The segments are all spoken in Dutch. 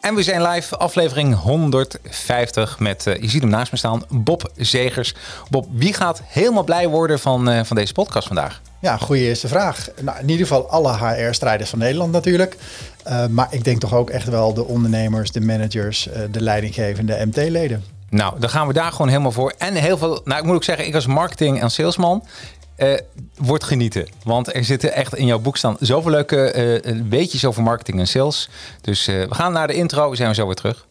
En we zijn live, aflevering 150 met, uh, je ziet hem naast me staan, Bob Zegers. Bob, wie gaat helemaal blij worden van, uh, van deze podcast vandaag? Ja, goede eerste vraag. Nou, in ieder geval alle HR-strijders van Nederland natuurlijk. Uh, maar ik denk toch ook echt wel de ondernemers, de managers, de leidinggevende MT-leden. Nou, dan gaan we daar gewoon helemaal voor. En heel veel, nou ik moet ook zeggen, ik als marketing- en salesman uh, wordt genieten. Want er zitten echt in jouw boek staan zoveel leuke uh, weetjes over marketing en sales. Dus uh, we gaan naar de intro, zijn we zo weer terug.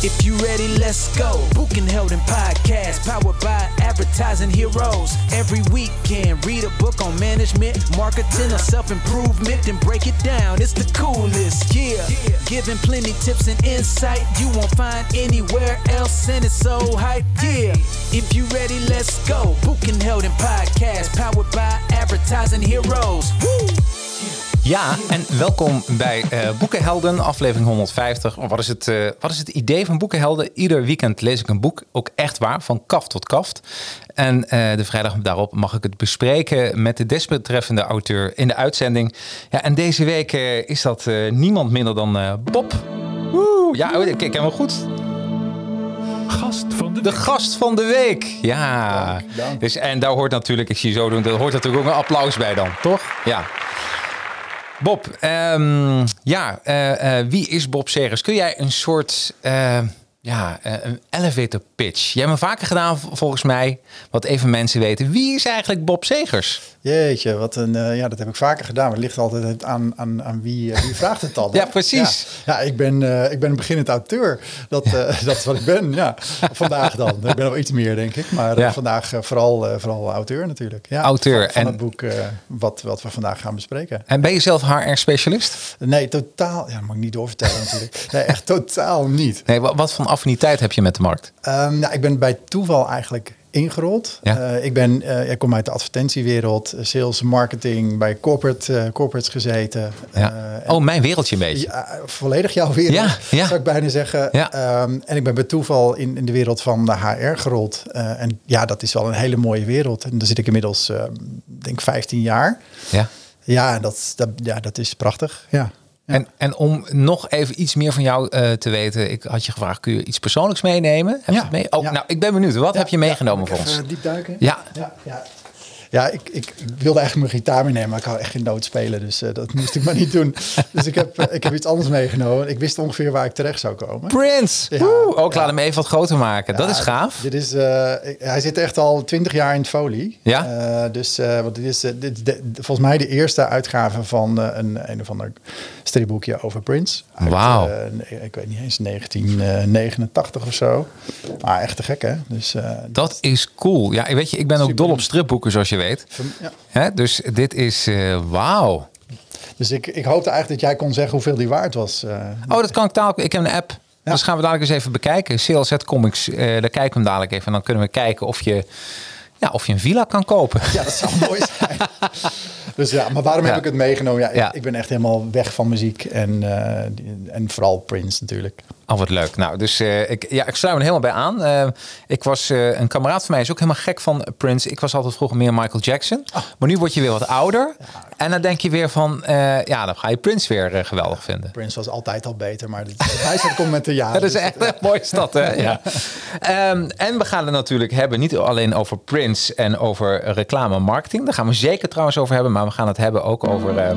If you ready, let's go. Book and Held in podcast, powered by advertising heroes. Every weekend, read a book on management, marketing, or self improvement, then break it down. It's the coolest, yeah. Giving plenty tips and insight you won't find anywhere else, and it's so hype, yeah. If you ready, let's go. Book and Held in podcast, powered by advertising heroes. Woo! Ja, en welkom bij uh, Boekenhelden, aflevering 150. Wat is, het, uh, wat is het idee van Boekenhelden? Ieder weekend lees ik een boek, ook echt waar, van kaft tot kaft. En uh, de vrijdag daarop mag ik het bespreken met de desbetreffende auteur in de uitzending. Ja, en deze week is dat niemand minder dan Bob. Woe, ja, oh, kijk, helemaal goed. Gast van de, de gast van de week. Ja. Dank, dank. Dus, en daar hoort natuurlijk, ik zie je zo doen, daar hoort natuurlijk ook een applaus bij dan, toch? Ja. Bob, um, ja, uh, uh, wie is Bob Segers? Kun jij een soort uh, ja, een elevator pitch? Jij hebt hem vaker gedaan volgens mij, wat even mensen weten. Wie is eigenlijk Bob Segers? Jeetje, wat een, uh, ja, dat heb ik vaker gedaan. Maar het ligt altijd aan, aan, aan wie, uh, wie vraagt het dan. ja, precies. Ja, ja ik, ben, uh, ik ben een beginnend auteur. Dat, ja. dat is wat ik ben, ja. Vandaag dan. Ik ben nog iets meer, denk ik. Maar ja. vandaag vooral, vooral auteur natuurlijk. Ja, auteur. Van, van en... het boek wat, wat we vandaag gaan bespreken. En ben je zelf HR-specialist? Nee, totaal. Ja, dat mag ik niet doorvertellen natuurlijk. Nee, echt totaal niet. Nee, wat, wat voor affiniteit heb je met de markt? Um, nou, ik ben bij toeval eigenlijk ingerold. Ja. Uh, ik, ben, uh, ik kom uit de advertentiewereld, sales, marketing, bij corporate, uh, corporates gezeten. Ja. oh, mijn wereldje een beetje. Ja, volledig jouw wereld, ja, ja. zou ik bijna zeggen. Ja. Um, en ik ben bij toeval in, in de wereld van de HR gerold. en ja, dat is wel een hele mooie wereld. En daar zit ik inmiddels, denk 15 jaar. Ja, ja, dat, dat, ja dat is prachtig. Ja. En, en om nog even iets meer van jou uh, te weten, ik had je gevraagd, kun je iets persoonlijks meenemen? Heb ja. je mee? Oh, ja. nou, ik ben benieuwd. Wat heb je meegenomen voor ons? Diep duiken? Ja. ja. Ja, ik, ik wilde eigenlijk mijn gitaar meenemen, maar ik hou echt geen noot spelen. Dus uh, dat moest ik maar niet doen. Dus ik heb, ik heb iets anders meegenomen. Ik wist ongeveer waar ik terecht zou komen. Prince! Ja, Woe, ook ja. laat hem even wat groter maken. Ja, dat is gaaf. Dit is, uh, hij zit echt al twintig jaar in het folie. Ja? dus want dit is dit, de, volgens mij de eerste uitgave van een, een of ander stripboekje over Prince. Wauw. ik weet niet eens, 1989 of zo. Maar echt te gek, hè? Dus, dat is cool. Ja, weet je, ik ben ook dol op stripboeken, zoals je weet. Ja. Hè? Dus dit is uh, wauw. Dus ik, ik hoopte eigenlijk dat jij kon zeggen hoeveel die waard was. Oh, dat kan ik dadelijk. Ik heb een app. Ja. Dus gaan we dadelijk eens even bekijken. CLZ Comics, daar kijken we hem dadelijk even. En dan kunnen we kijken of je, ja, of je een villa kan kopen. Ja, dat zou mooi zijn. Dus ja, maar waarom heb ik het meegenomen? Ja, ja, Ik, ben echt helemaal weg van muziek en, uh, en vooral Prince natuurlijk. Oh, wat leuk. Nou, dus uh, ik, ja, ik sluit me helemaal bij aan. Uh, ik was, uh, een kameraad van mij is ook helemaal gek van Prince. Ik was altijd vroeger meer Michael Jackson. Oh. Maar nu word je weer wat ouder. Ja. En dan denk je weer van, ja, dan ga je Prince weer geweldig vinden. Prince was altijd al beter, maar hij zat komt met de jaren. dat is dus echt een mooie stad, hè? ja. um, en we gaan het natuurlijk hebben, niet alleen over Prince en over reclame en marketing. Daar gaan we zeker trouwens over hebben. Maar we gaan het hebben ook over... Uh,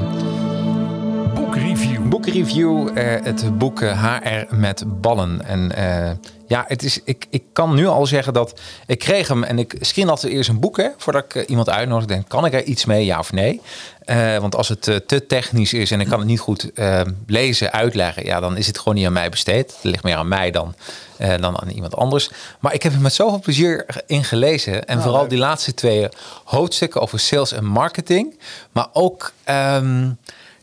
boekreview. Boekreview, uh, het boek HR eh, met ballen. En uh, ja, het is, ik, ik kan nu al zeggen dat ik kreeg hem en ik screen altijd eerst een boek hè, voordat ik iemand uitnodig. Denk, kan ik er iets mee, ja of nee? Uh, want als het te technisch is en ik kan het niet goed uh, lezen, uitleggen, ja, dan is het gewoon niet aan mij besteed. Het ligt meer aan mij dan, dan aan iemand anders. Maar ik heb er met zoveel plezier in gelezen. En oh, vooral leuk. die laatste twee hoofdstukken over sales en marketing. Maar ook. Um,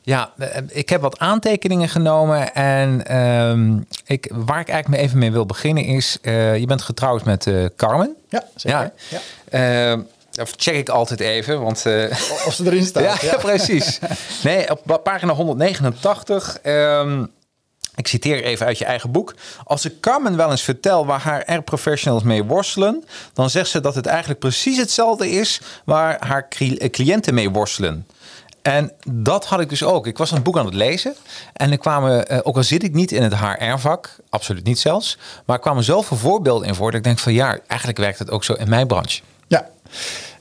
ja, ik heb wat aantekeningen genomen. En um, ik, waar ik eigenlijk even mee wil beginnen is... Uh, je bent getrouwd met uh, Carmen. Ja, zeker. Ja. ja. Uh, dat check ik altijd even, want... Als ze erin staan. ja, ja. precies. Nee, op pagina 189... Um, ik citeer even uit je eigen boek. Als ik Carmen wel eens vertel waar haar R-professionals mee worstelen, dan zegt ze dat het eigenlijk precies hetzelfde is waar haar cliënten mee worstelen. En dat had ik dus ook. Ik was een boek aan het lezen. En er kwamen, uh, ook al zit ik niet in het HR-vak, absoluut niet zelfs. Maar er kwamen zoveel voorbeelden in voor dat ik denk van ja, eigenlijk werkt het ook zo in mijn branche. Ja.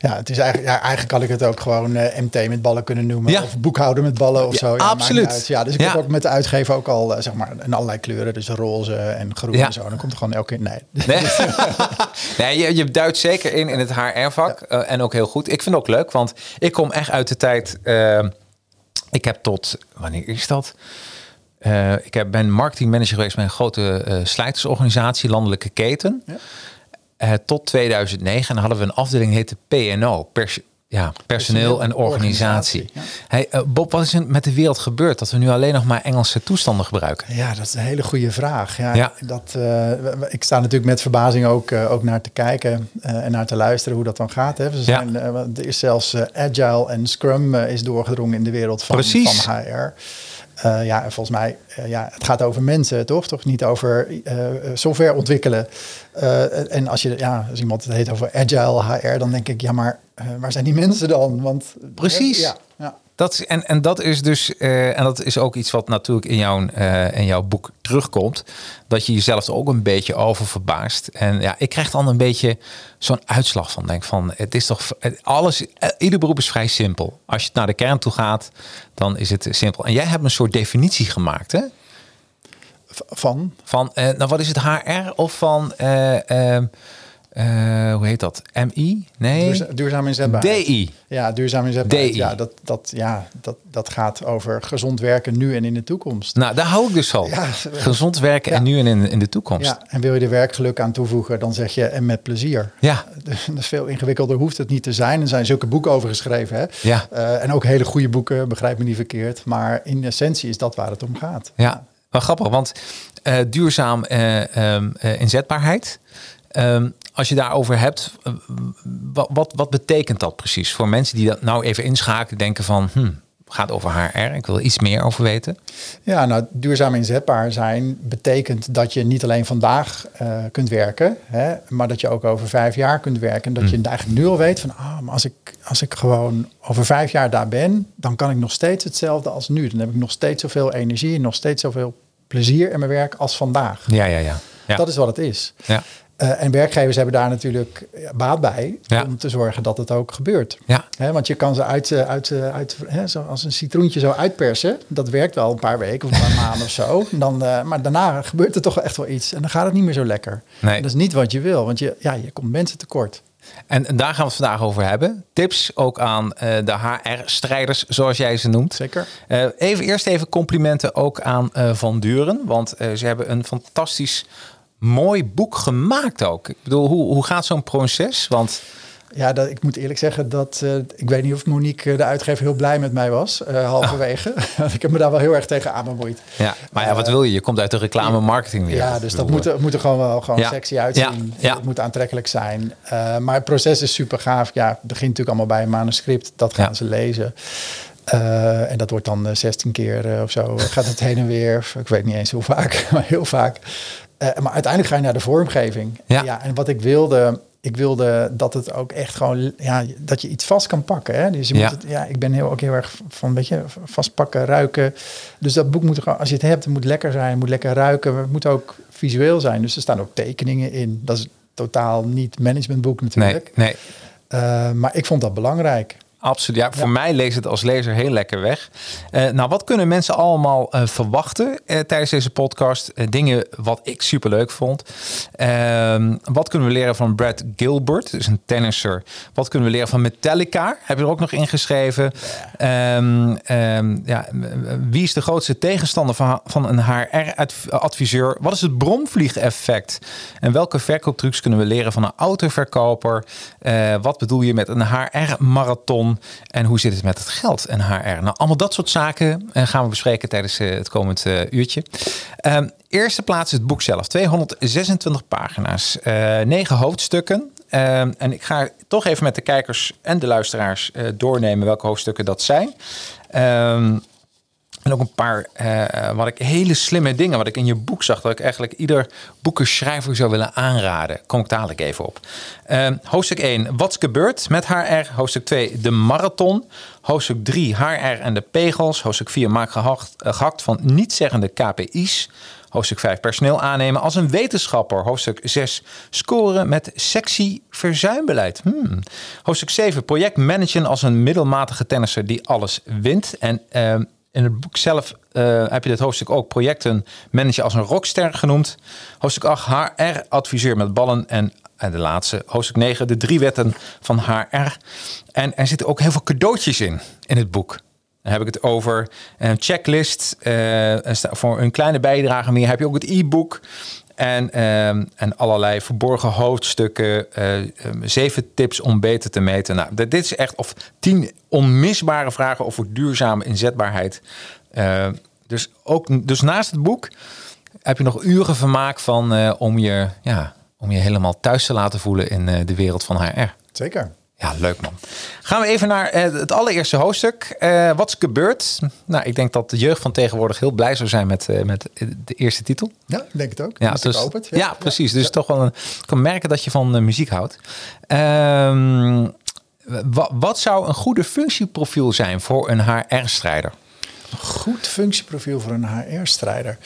Ja, het is eigenlijk, ja, eigenlijk kan ik het ook gewoon uh, eh, MT met ballen kunnen noemen. Ja. Of boekhouden met ballen of zo. Ja, absoluut. Ja, dus ik heb ook met de uitgever ook al, uh, zeg maar, in allerlei kleuren. Dus roze en groen en zo. Dan komt er gewoon elke keer, nee. Nee, nee je, je duidt zeker in in het HR-vak. Uh, en ook heel goed. Ik vind het ook leuk, want ik kom echt uit de tijd... ik heb tot, wanneer is dat? ik heb, ben marketingmanager geweest bij een grote slijtersorganisatie, landelijke keten. Uh, tot 2009 hadden we een afdeling die heette PNO, pers ja, personeel, en organisatie. Hey, uh, Bob, wat is er met de wereld gebeurd dat we nu alleen nog maar Engelse toestanden gebruiken? Ja, dat is een hele goede vraag. Ja, ja. Dat, uh, ik sta natuurlijk met verbazing ook, ook naar te kijken en naar te luisteren hoe dat dan gaat. Hè. We zijn, er is zelfs Agile en Scrum is doorgedrongen in de wereld van, van HR. Uh, ja, volgens mij, uh, ja, het gaat over mensen, toch? Toch niet over uh, software ontwikkelen. en als je, ja, als iemand het heet over agile HR, dan denk ik, ja, maar waar zijn die mensen dan? Want precies. ja, ja. Dat, en, en dat is dus, uh, en dat is ook iets wat natuurlijk in jouw, uh, in jouw boek terugkomt. Dat je jezelf er ook een beetje over verbaast. En ja, ik krijg dan een beetje zo'n uitslag van. Denk van, het is toch alles, eh, ieder beroep is vrij simpel. Als je naar de kern toe gaat, dan is het simpel. En jij hebt een soort definitie gemaakt, hè? Van? Van, uh, nou wat is het HR of van. Uh, uh, hoe heet dat? MI? Nee. Duurza duurzaam inzetbaarheid. DI. Ja, duurzaam inzetbaarheid. DI. Ja, dat, dat, ja dat, dat gaat over gezond werken nu en in de toekomst. Nou, daar hou ik dus van. Ja. Gezond werken en nu en in, in de toekomst. Ja, en wil je er werkgeluk aan toevoegen, dan zeg je en met plezier. Ja. Dat is veel ingewikkelder, hoeft het niet te zijn. Er zijn zulke boeken over geschreven. Hè? Ja. Uh, en ook hele goede boeken, begrijp me niet verkeerd. Maar in essentie is dat waar het om gaat. Ja, wel grappig, want uh, duurzaam um, inzetbaarheid... Um, als je daarover hebt, eh, wat, wat, wat, betekent dat precies voor mensen die dat nou even inschakelen, denken van, hm, gaat over HR, ik wil iets meer over weten? Ja, nou, duurzaam inzetbaar zijn betekent dat je niet alleen vandaag uh, kunt werken, hè, maar dat je ook over vijf jaar kunt werken. En dat je hm. eigenlijk nu al weet van, ah, maar als ik, als ik gewoon over vijf jaar daar ben, dan kan ik nog steeds hetzelfde als nu. Dan heb ik nog steeds zoveel energie en nog steeds zoveel plezier in mijn werk als vandaag. Ja, ja, ja. ja. Dat is wat het is. Ja. Uh, en werkgevers hebben daar natuurlijk baat bij om te zorgen dat het ook gebeurt. Ja. want je kan ze uit, eh, uit, eh, uit zo als een citroentje zo uitpersen. Dat werkt wel een paar weken of een paar maanden of zo. Dan, maar daarna gebeurt er toch echt wel iets. En dan gaat het niet meer zo lekker. Nee. Dat is niet wat je wil, want je, ja, je komt mensen tekort. En, en, daar gaan we het vandaag over hebben. Tips ook aan de HR-strijders, zoals jij ze noemt. Zeker. even, eerst even complimenten ook aan Van Duren. Want ze hebben een fantastisch mooi boek gemaakt ook. Ik bedoel, hoe, hoe gaat zo'n proces? Want ja, dat, ik moet eerlijk zeggen dat uh, ik weet niet of Monique, eh, de uitgever, heel blij met mij was, uh, halverwege. ik heb me daar wel heel erg tegen aan bemoeid. Ja, maar ja, wat wil je? Je komt uit de reclame marketing weer. Ja, dus dat moet, moet er gewoon wel gewoon ja. sexy uitzien. Ja. Het moet aantrekkelijk zijn. maar het proces is super gaaf. Ja, het begint natuurlijk allemaal bij een manuscript. Dat gaan ze lezen. en dat wordt dan 16 keer of zo. Gaat het heen en weer. Ik weet niet eens hoe vaak, maar heel vaak. Uh, maar uiteindelijk ga je naar de vormgeving. Ja. ja. en wat ik wilde, ik wilde dat het ook echt gewoon, ja, dat je iets vast kan pakken. Hè? Dus je ja. moet het, ja, ik ben heel, ook heel erg van, weet je, vastpakken, ruiken. Dus dat boek moet gewoon, als je het hebt, het moet lekker zijn, het moet lekker ruiken. Het moet ook visueel zijn. Dus er staan ook tekeningen in. Dat is totaal niet managementboek natuurlijk. Nee, nee. Uh, maar ik vond dat belangrijk. Absoluut. Ja, voor mij leest het als lezer heel lekker weg. Uh, nou, wat kunnen mensen allemaal uh, verwachten uh, tijdens deze podcast? dingen wat ik super leuk vond. Ehm, wat kunnen we leren van Brad Gilbert, dus een tennisser? Wat kunnen we leren van Metallica? Heb je er ook nog ingeschreven? Ja. Um, um, ja, wie is de grootste tegenstander van, van een HR-adviseur? Wat is het bromvliegeffect? En welke verkooptrucs kunnen we leren van een autoverkoper? wat bedoel je met een HR-marathon? En hoe zit het met het geld en HR? Nou, allemaal dat soort zaken eh, gaan we bespreken tijdens eh, het komend eh, uurtje. Um, eerste plaats het boek zelf. 226 pagina's, negen hoofdstukken. Um, en ik ga toch even met de kijkers en de luisteraars doornemen welke hoofdstukken dat zijn. Um, En ook een paar uh, wat ik hele slimme dingen, wat ik in je boek zag, dat ik eigenlijk ieder boekenschrijver zou willen aanraden. Kom ik dadelijk even op. Uh, hoofdstuk 1, Wat's gebeurd met HR. Hoofdstuk 2, de marathon. Hoofdstuk 3, HR en de pegels. Hoofdstuk 4, maak gehakt, uh, gehakt van niet-zeggende KPI's. Hoofdstuk 5, personeel aannemen als een wetenschapper. Hoofdstuk 6, scoren met sexy verzuimbeleid. Hmm. Hoofdstuk 7, project managen als een middelmatige tennisser die alles wint. En ehm, in het boek zelf uh, heb je dit hoofdstuk ook projecten managen als een rockster genoemd. Hoofdstuk 8 HR-adviseur met ballen. En, en de laatste, hoofdstuk 9, de drie wetten van HR. En er zitten ook heel veel cadeautjes in, in het boek. Dan heb ik het over een checklist. Uh, voor een kleine bijdrage meer heb je ook het e-book. En, uh, en allerlei verborgen hoofdstukken. Uh, zeven tips om beter te meten. Nou, dit is echt of tien onmisbare vragen over duurzame inzetbaarheid. Uh, dus, ook, dus naast het boek heb je nog uren vermaak van om, je, ja, om je helemaal thuis te laten voelen in de wereld van HR. Zeker. Ja, leuk man. Gaan we even naar uh, het allereerste hoofdstuk. Uh, wat is gebeurd? Nou, ik denk dat de jeugd van tegenwoordig heel blij zou zijn met, uh, met de eerste titel. Ja, ik denk het ook. Ja, dus, ja. ja, precies. Dus toch wel een, ik kan merken dat je van muziek houdt. Ehm, wat, wat zou een goede functieprofiel zijn voor een HR-strijder? Een goed functieprofiel voor een HR-strijder.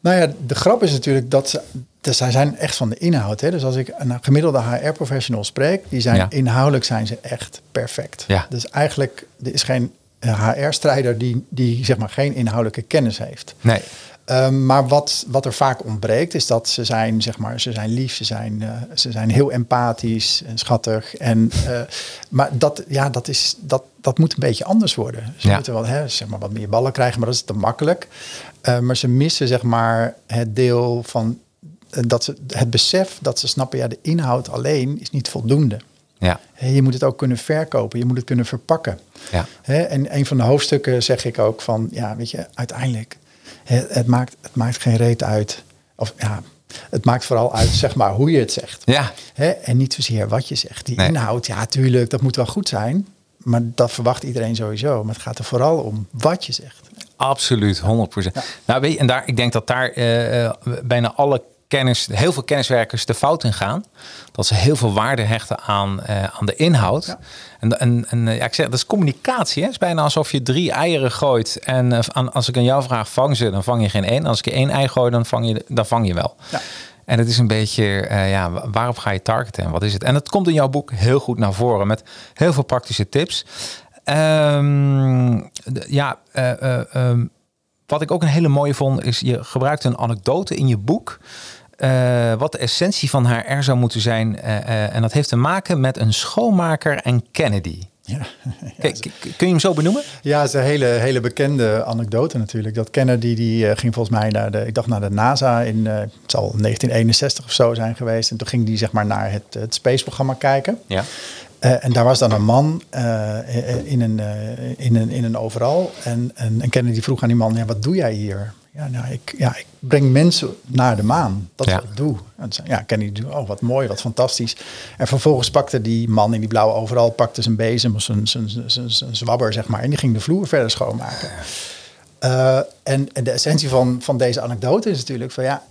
Nou ja, de grap is natuurlijk dat ze, dus zij zijn echt van de inhoud. Hè? Dus als ik een gemiddelde HR-professional spreek, die zijn inhoudelijk zijn ze echt perfect. Ja. Dus eigenlijk er is geen HR-strijder die, die zeg maar geen inhoudelijke kennis heeft. Nee. Um, maar wat, wat er vaak ontbreekt, is dat ze zijn, zeg maar, ze zijn lief, ze zijn, uh, ze zijn heel empathisch en schattig. En, uh, maar dat, ja, dat, is, dat, dat moet een beetje anders worden. Ze Ja. moeten wel hè, zeg maar, wat meer ballen krijgen, maar dat is te makkelijk. Uh, maar ze missen zeg maar, het deel van eh, dat ze, het besef dat ze snappen, ja, de inhoud alleen is niet voldoende. Ja. Je moet het ook kunnen verkopen, je moet het kunnen verpakken. Ja. En een van de hoofdstukken zeg ik ook van, ja, weet je, uiteindelijk, het, maakt, het maakt geen reet uit. Of ja, het maakt vooral uit, zeg maar, hoe je het zegt. Ja. En niet zozeer wat je zegt. Die Nee. inhoud, ja, tuurlijk, dat moet wel goed zijn. Maar dat verwacht iedereen sowieso. Maar het gaat er vooral om wat je zegt. Absoluut, 100%. Nou, weet je, en daar, ik denk dat daar eh, eh, bijna alle kennis, heel veel kenniswerkers de fout in gaan. Dat ze heel veel waarde hechten aan, eh, aan de inhoud. Ja. En, en, en eh, ja, ik zeg, dat is communicatie. Hè? Het is bijna alsof je drie eieren gooit. En eh, als ik aan jou vraag, vang ze, dan vang je geen één. Als ik je één ei gooi, dan vang je, dan vang je wel. Ja. En het is een beetje, eh, ja, wa- waarop ga je targeten en wat is het? En het komt in jouw boek heel goed naar voren met heel veel praktische tips. Ehm, ja, eh, eh, ehm, wat ik ook een hele mooie vond, is je gebruikt een anekdote in je boek. Eh, wat de essentie van HR zou moeten zijn. eh, eh, en dat heeft te maken met een schoonmaker en Kennedy. Ja, kun je hem zo benoemen? ja het is een hele, hele bekende anekdote natuurlijk. Dat Kennedy die ging volgens mij naar de, ik dacht naar de NASA in, het zal 1961 of zo zijn geweest. En toen ging die zeg maar naar het, het spaceprogramma kijken. Ja. En daar was dan een man in, een, in, een, in een overal. En, en, en Kennedy vroeg aan die man, ja, wat doe jij hier? Ja, nou, ik, ja, ik breng mensen naar de maan. Dat is Ja. wat ik doe. En zei, ja, Kennedy, oh, wat mooi, wat fantastisch. En vervolgens pakte die man in die blauwe overal, pakte zijn bezem of zijn, zijn, zijn, zijn, zijn zwabber, zeg maar. En die ging de vloer verder schoonmaken. Eh, en, en de essentie van, van deze anekdote is natuurlijk van ja,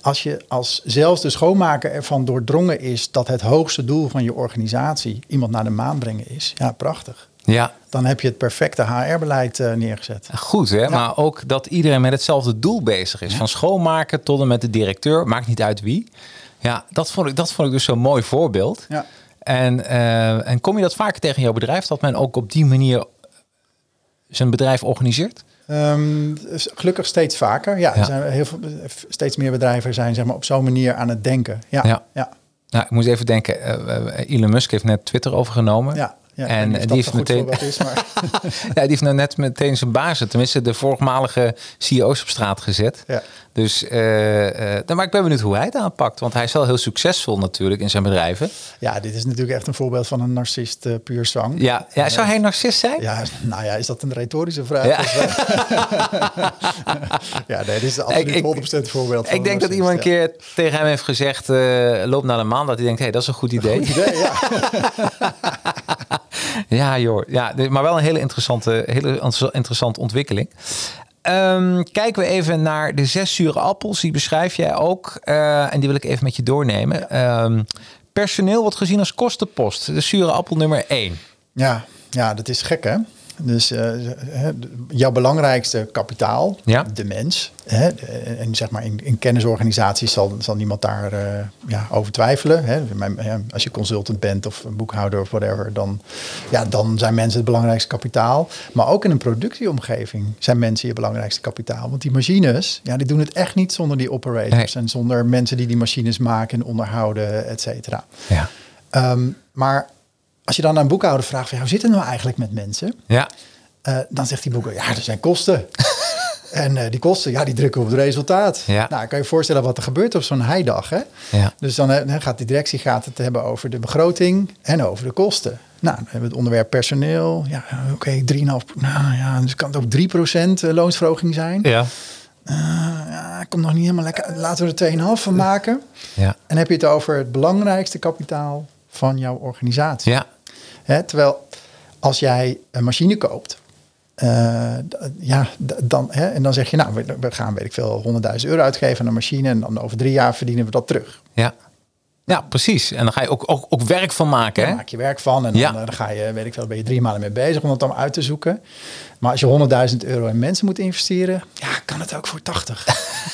als je als zelfs de schoonmaker ervan doordrongen is dat het hoogste doel van je organisatie iemand naar de maan brengen is, ja, prachtig. Ja, Dan heb je het perfecte HR-beleid eh, neergezet. goed hè. Maar ook dat iedereen met hetzelfde doel bezig is. Van schoonmaker tot en met de directeur. Maakt niet uit wie. Ja, dat vond ik, dat vond ik dus zo'n mooi voorbeeld. Ja. En, eh, en kom je dat vaker tegen in jouw bedrijf? Dat men ook op die manier zijn bedrijf organiseert? Ehm, gelukkig steeds vaker. Ja, Ja. Er zijn heel veel, steeds meer bedrijven zijn zeg maar, op zo'n manier aan het denken. Ja, Ja. ja. Nou, ik moet even denken. eh, eh, Elon Musk heeft net Twitter overgenomen. ja, ja. En die heeft meteen- is, maar Ja, die heeft nou net meteen zijn bazen, tenminste de voormalige CEO's op straat gezet. Ja. Dus, eh, eh, maar ik ben benieuwd hoe hij het aanpakt. Want hij is wel heel succesvol natuurlijk in zijn bedrijven. ja, dit is natuurlijk echt een voorbeeld van een narcist uh, puur zwang. Ja, ja zou hij een narcist zijn? Ja, nou ja, is dat een retorische vraag? Ja. ja, nee, dit is absoluut Ik- ik- 100% voorbeeld van Ik denk dat iemand een keer tegen hem heeft gezegd, eh, loop naar de maan. Dat hij denkt, hé, hey, dat is een goed idee. ja. Goed idee, ja. Ja, joh. Ja, maar wel een hele interessante, hele interessante ontwikkeling. Um, kijken we even naar de zes zure appels. Die beschrijf jij ook. Uh, en die wil ik even met je doornemen. Um, personeel wordt gezien als kostenpost. De zure appel nummer één. Ja, ja, dat is gek hè. Dus uh, jouw belangrijkste kapitaal, ja. de mens. Hè, en zeg maar in, in kennisorganisaties zal, zal niemand daar uh, ja, over twijfelen. Hè. Als je consultant bent of boekhouder of whatever, dan, ja, dan zijn mensen het belangrijkste kapitaal. Maar ook in een productieomgeving zijn mensen je belangrijkste kapitaal. Want die machines, ja, die doen het echt niet zonder die operators. En zonder mensen die die machines maken en onderhouden, et cetera. Ja. Um, maar als je dan aan een boekhouder vraagt, van, hoe zit het nou eigenlijk met mensen? Ja. Uh, dan zegt die boekhouder, ja, er zijn kosten. en uh, die kosten, ja, die drukken op het resultaat. Ja. Nou, kan je je voorstellen wat er gebeurt op zo'n heidag. Hè? Ja. Dus dan uh, gaat die directie gaat het hebben over de begroting en over de kosten. Nou, dan hebben we het onderwerp personeel. Ja, oké, okay, 3,5. Nou ja, dus kan het ook 3% loonsverhoging zijn. Ja. ja, komt nog niet helemaal lekker. Laten we er 2,5 van maken. Ja. En heb je het over het belangrijkste kapitaal van jouw organisatie. Ja. Hè, terwijl als jij een machine koopt, uh, ja, dan, hè, en dan zeg je, nou, we, gaan, weet ik veel, 100.000 euro uitgeven aan een machine en dan over drie jaar verdienen we dat terug. Ja. Ja, precies. En dan ga je ook, ook, ook werk van maken. Hè? maak je werk van en dan, ja. Eh, dan, ga je, weet ik veel, ben je drie maanden mee bezig om het dan uit te zoeken. Maar als je 100.000 euro in mensen moet investeren, ja, kan het ook voor 80.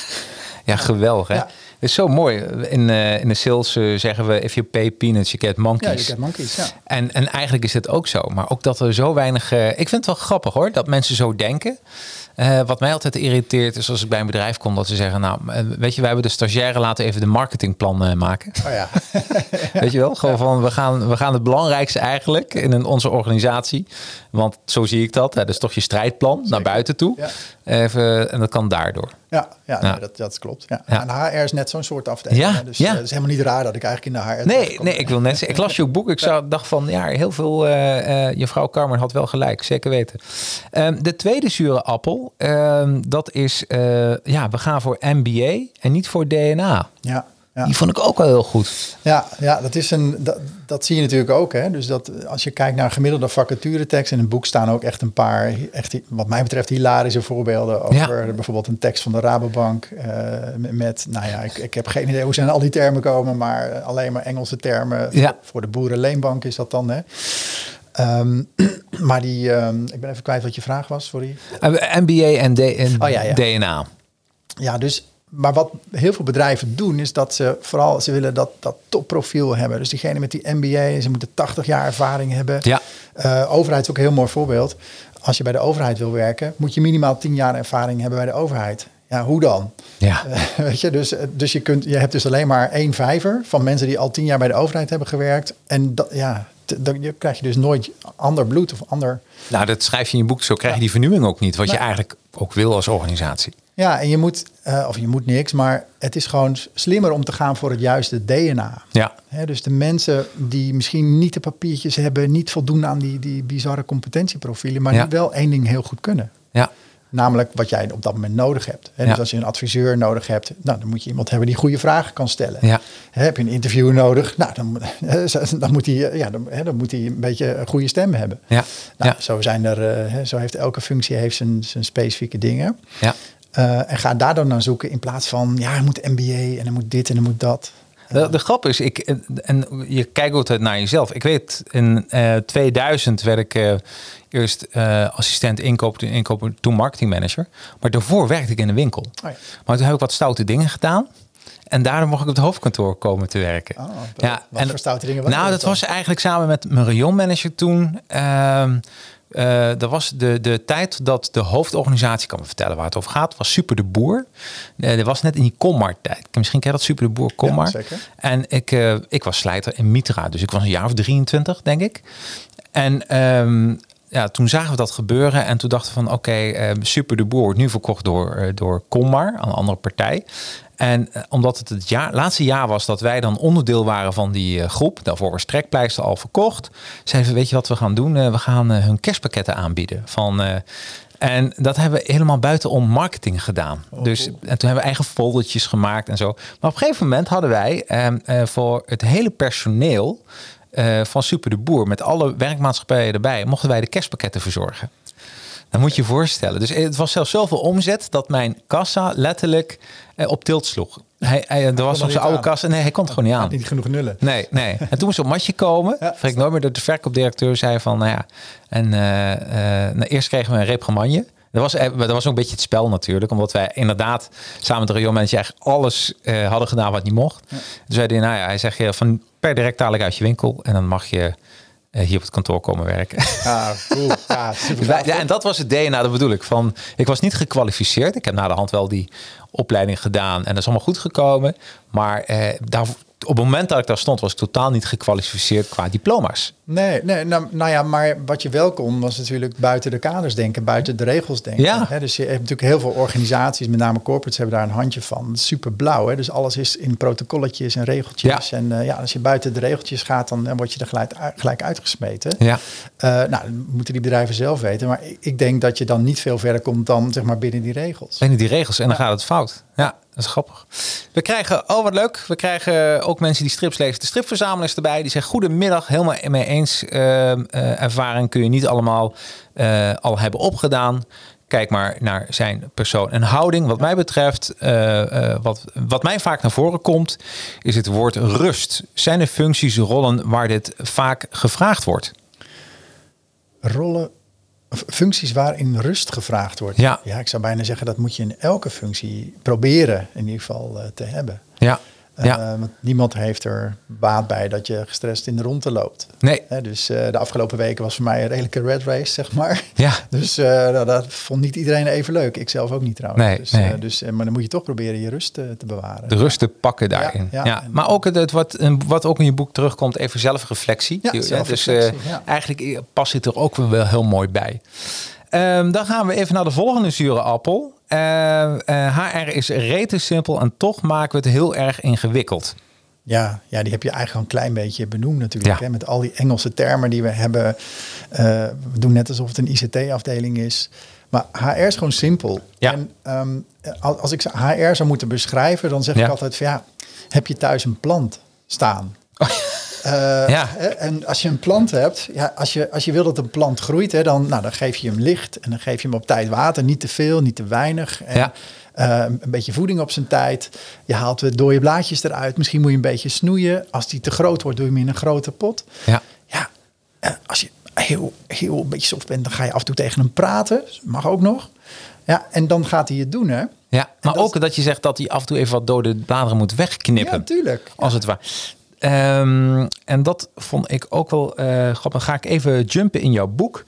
ja, geweldig hè? Ja is zo mooi. In, uh, in de sales uh, zeggen we: if you pay peanuts, you get monkeys. Ja, you get monkeys. Ja. En, en eigenlijk is het ook zo. Maar ook dat er zo weinig. Uh, ik vind het wel grappig hoor, dat mensen zo denken. Wat mij altijd irriteert is als ik bij een bedrijf kom dat ze zeggen, nou, weet je, wij hebben de stagiaire laten even de marketingplan maken. Oh ja. weet je wel, gewoon van we gaan, we gaan het belangrijkste eigenlijk in een, onze organisatie, want zo zie ik dat, hè, dat is toch je strijdplan naar buiten toe. Ja. Even, en dat kan daardoor. Ja, ja, Nee, dat, dat klopt. Ja. En HR is net zo'n soort afdeling. Ja, dus. Uh, het is helemaal niet raar dat ik eigenlijk in de HR. Nee, nee ik wil net zeggen, ik las je boek. Ik zou, dacht van ja, heel veel. Uh, je vrouw Carmen had wel gelijk, zeker weten. Um, de tweede zure appel, um, dat is ja, we gaan voor MBA en niet voor DNA. Ja. Ja. Die vond ik ook wel heel goed. Ja, ja dat, is een, dat, dat zie je natuurlijk ook. Hè? Dus dat als je kijkt naar gemiddelde vacaturetekst in een boek staan ook echt een paar, echt, wat mij betreft, hilarische voorbeelden over bijvoorbeeld een tekst van de Rabobank. Uh, met, nou ja, ik, ik heb geen idee hoe zijn al die termen komen, maar alleen maar Engelse termen. Ja. Voor de boerenleenbank is dat dan. Hè? Um, maar die, um, ik ben even kwijt wat je vraag was, sorry. Uh, MBA en, en oh, ja, ja. DNA. Ja, dus maar wat heel veel bedrijven doen, is dat ze vooral ze willen dat, dat topprofiel hebben. Dus diegene met die MBA, ze moeten 80 jaar ervaring hebben. Ja. Uh, overheid is ook een heel mooi voorbeeld. Als je bij de overheid wil werken, moet je minimaal 10 jaar ervaring hebben bij de overheid. Ja, hoe dan? Ja. Uh, weet je, dus, dus je, kunt, je hebt dus alleen maar één vijver van mensen die al 10 jaar bij de overheid hebben gewerkt. En dat, ja, dan krijg je dus nooit ander bloed of ander. Nou, dat schrijf je in je boek. Zo krijg je die vernieuwing ook niet, wat je eigenlijk ook wil als organisatie. Ja, en je moet, uh, of je moet niks, maar het is gewoon slimmer om te gaan voor het juiste DNA. Ja. dus de mensen die misschien niet de papiertjes hebben, niet voldoen aan die, die bizarre competentieprofielen, maar die wel één ding heel goed kunnen. Ja. Namelijk wat jij op dat moment nodig hebt. He, dus als je een adviseur nodig hebt, nou, dan moet je iemand hebben die goede vragen kan stellen. Ja. heb je een interviewer nodig, nou, dan, dan, moet hij, ja, dan, dan, moet hij een beetje een goede stem hebben. Ja. Nou, Zo, zijn er, uh, zo heeft elke functie heeft zijn, zijn specifieke dingen. Ja. Uh, en ga daar dan naar zoeken in plaats van, ja, hij moet MBA en dan moet dit en dan moet dat. De, de, grap is, ik, en je kijkt altijd naar jezelf. Ik weet, in uh, 2000 werd ik uh, eerst uh, assistent inkoop, inkoop, toen marketingmanager. Maar daarvoor werkte ik in een winkel. Oh ja. Maar toen heb ik wat stoute dingen gedaan. En daarom mocht ik op het hoofdkantoor komen te werken. Oh, ja, wat en, voor stoute dingen Nou, dat, was eigenlijk samen met mijn rayonmanager toen. Uh, uh, dat was de, de tijd dat de hoofdorganisatie, kan me vertellen waar het over gaat, was Super de Boer. Uh, dat was net in die Commar tijd. Misschien ken je dat, Super de Boer, Commar. Ja, en ik, uh, ik was slijter in Mitra, dus ik was een jaar of 23, denk ik. En um, ja, toen zagen we dat gebeuren en toen dachten we van oké, okay, uh, Super de Boer wordt nu verkocht door, door Commar, een andere partij. En uh, omdat het het jaar, laatste jaar was dat wij dan onderdeel waren van die groep, daarvoor was Trekpleister al verkocht, zeiden we, weet je wat we gaan doen? We gaan hun kerstpakketten aanbieden. Van, en dat hebben we helemaal buitenom marketing gedaan. Oh, dus, en toen hebben we eigen foldertjes gemaakt en zo. Maar op een gegeven moment hadden wij ehm, voor het hele personeel van Super de Boer met alle werkmaatschappijen erbij, mochten wij de kerstpakketten verzorgen. Dan moet je je voorstellen. Dus het was zelfs zoveel omzet dat mijn kassa letterlijk op tilt sloeg. Hij, hij, er was nog zijn oude kassa. Nee, hij kon het gewoon niet aan. Niet genoeg nullen. Nee, nee. En toen moest op matje komen. Ja. ik nooit meer dat de verkoopdirecteur zei van, nou ja. En uh, uh, nou, eerst kregen we een reprimanje. Dat was, dat was ook een beetje het spel natuurlijk. Omdat wij inderdaad samen met de Rio-manager echt alles uh, hadden gedaan wat niet mocht. Ja. Dus hij, nou ja, hij zegt je van per direct dadelijk uit je winkel. En dan mag je hier op het kantoor komen werken. Ah, cool. Ja, super ja, en dat was het DNA, dat bedoel ik. Van, ik was niet gekwalificeerd. Ik heb na de hand wel die opleiding gedaan en dat is allemaal goed gekomen. Maar eh, daar, op het moment dat ik daar stond, was ik totaal niet gekwalificeerd qua diploma's. Nee, nee nou, nou ja, maar wat je wel kon, was natuurlijk buiten de kaders denken, buiten de regels denken. Ja. Hè? Dus je hebt natuurlijk heel veel organisaties, met name corporates, hebben daar een handje van. Super blauw, hè? dus alles is in protocolletjes en regeltjes. Ja. En uh, ja, als je buiten de regeltjes gaat, dan, dan word je er gelijk, gelijk uitgesmeten. Ja. Uh, nou, moeten die bedrijven zelf weten. Maar ik denk dat je dan niet veel verder komt dan zeg maar binnen die regels. Binnen die regels en dan gaat het fout. Ja. Dat is grappig. We krijgen, oh wat leuk, we krijgen ook mensen die strips lezen. De stripverzamelaars erbij. Die zeggen, goedemiddag, helemaal mee eens. Uh, ervaring kun je niet allemaal uh, al hebben opgedaan. Kijk maar naar zijn persoon en houding. Wat mij betreft, wat, wat mij vaak naar voren komt, is het woord rust. Zijn er functies, rollen waar dit vaak gevraagd wordt? Rollen functies waarin rust gevraagd wordt. Ja. ja, ik zou bijna zeggen dat moet je in elke functie proberen in ieder geval uh, te hebben. Ja. Ja. Uh, want niemand heeft er baat bij dat je gestrest in de ronde loopt. Nee. Dus uh, de afgelopen weken was voor mij een redelijke red race, zeg maar. Ja. Dus nou, dat vond niet iedereen even leuk. Ik zelf ook niet trouwens. Nee, dus, nee. dus, maar dan moet je toch proberen je rust te bewaren. De rust te pakken daarin. Ja, ja. Maar ook het, wat, wat ook in je boek terugkomt, even zelfreflectie. Ja, zelfreflectie dus eigenlijk past het er ook wel heel mooi bij. Um, dan gaan we even naar de volgende zure appel. Uh, uh, HR is rete simpel en toch maken we het heel erg ingewikkeld. Ja, ja, die heb je eigenlijk al een klein beetje benoemd natuurlijk. Ja. Hè? Met al die Engelse termen die we hebben. Uh, we doen net alsof het een ICT-afdeling is. Maar HR is gewoon simpel. Ja. En um, als ik HR zou moeten beschrijven, dan zeg ja. ik altijd van ja, heb je thuis een plant staan? Uh, ja. En als je een plant hebt, ja, als, je, als je wil dat een plant groeit, hè, dan, nou, dan geef je hem licht en dan geef je hem op tijd water. Niet te veel, niet te weinig. En, ja. uh, een beetje voeding op zijn tijd. Je haalt de dode blaadjes eruit. Misschien moet je een beetje snoeien. Als die te groot wordt, doe je hem in een grote pot. Ja. Ja, uh, als je heel, heel een beetje soft bent, dan ga je af en toe tegen hem praten. Mag ook nog. Ja, en dan gaat hij het doen, hè. Ja, maar dat ook dat je zegt dat hij af en toe even wat dode bladeren moet wegknippen. Ja, natuurlijk. Als het ware. Um, en dat vond ik ook wel uh, grappig. Ga ik even jumpen in jouw boek.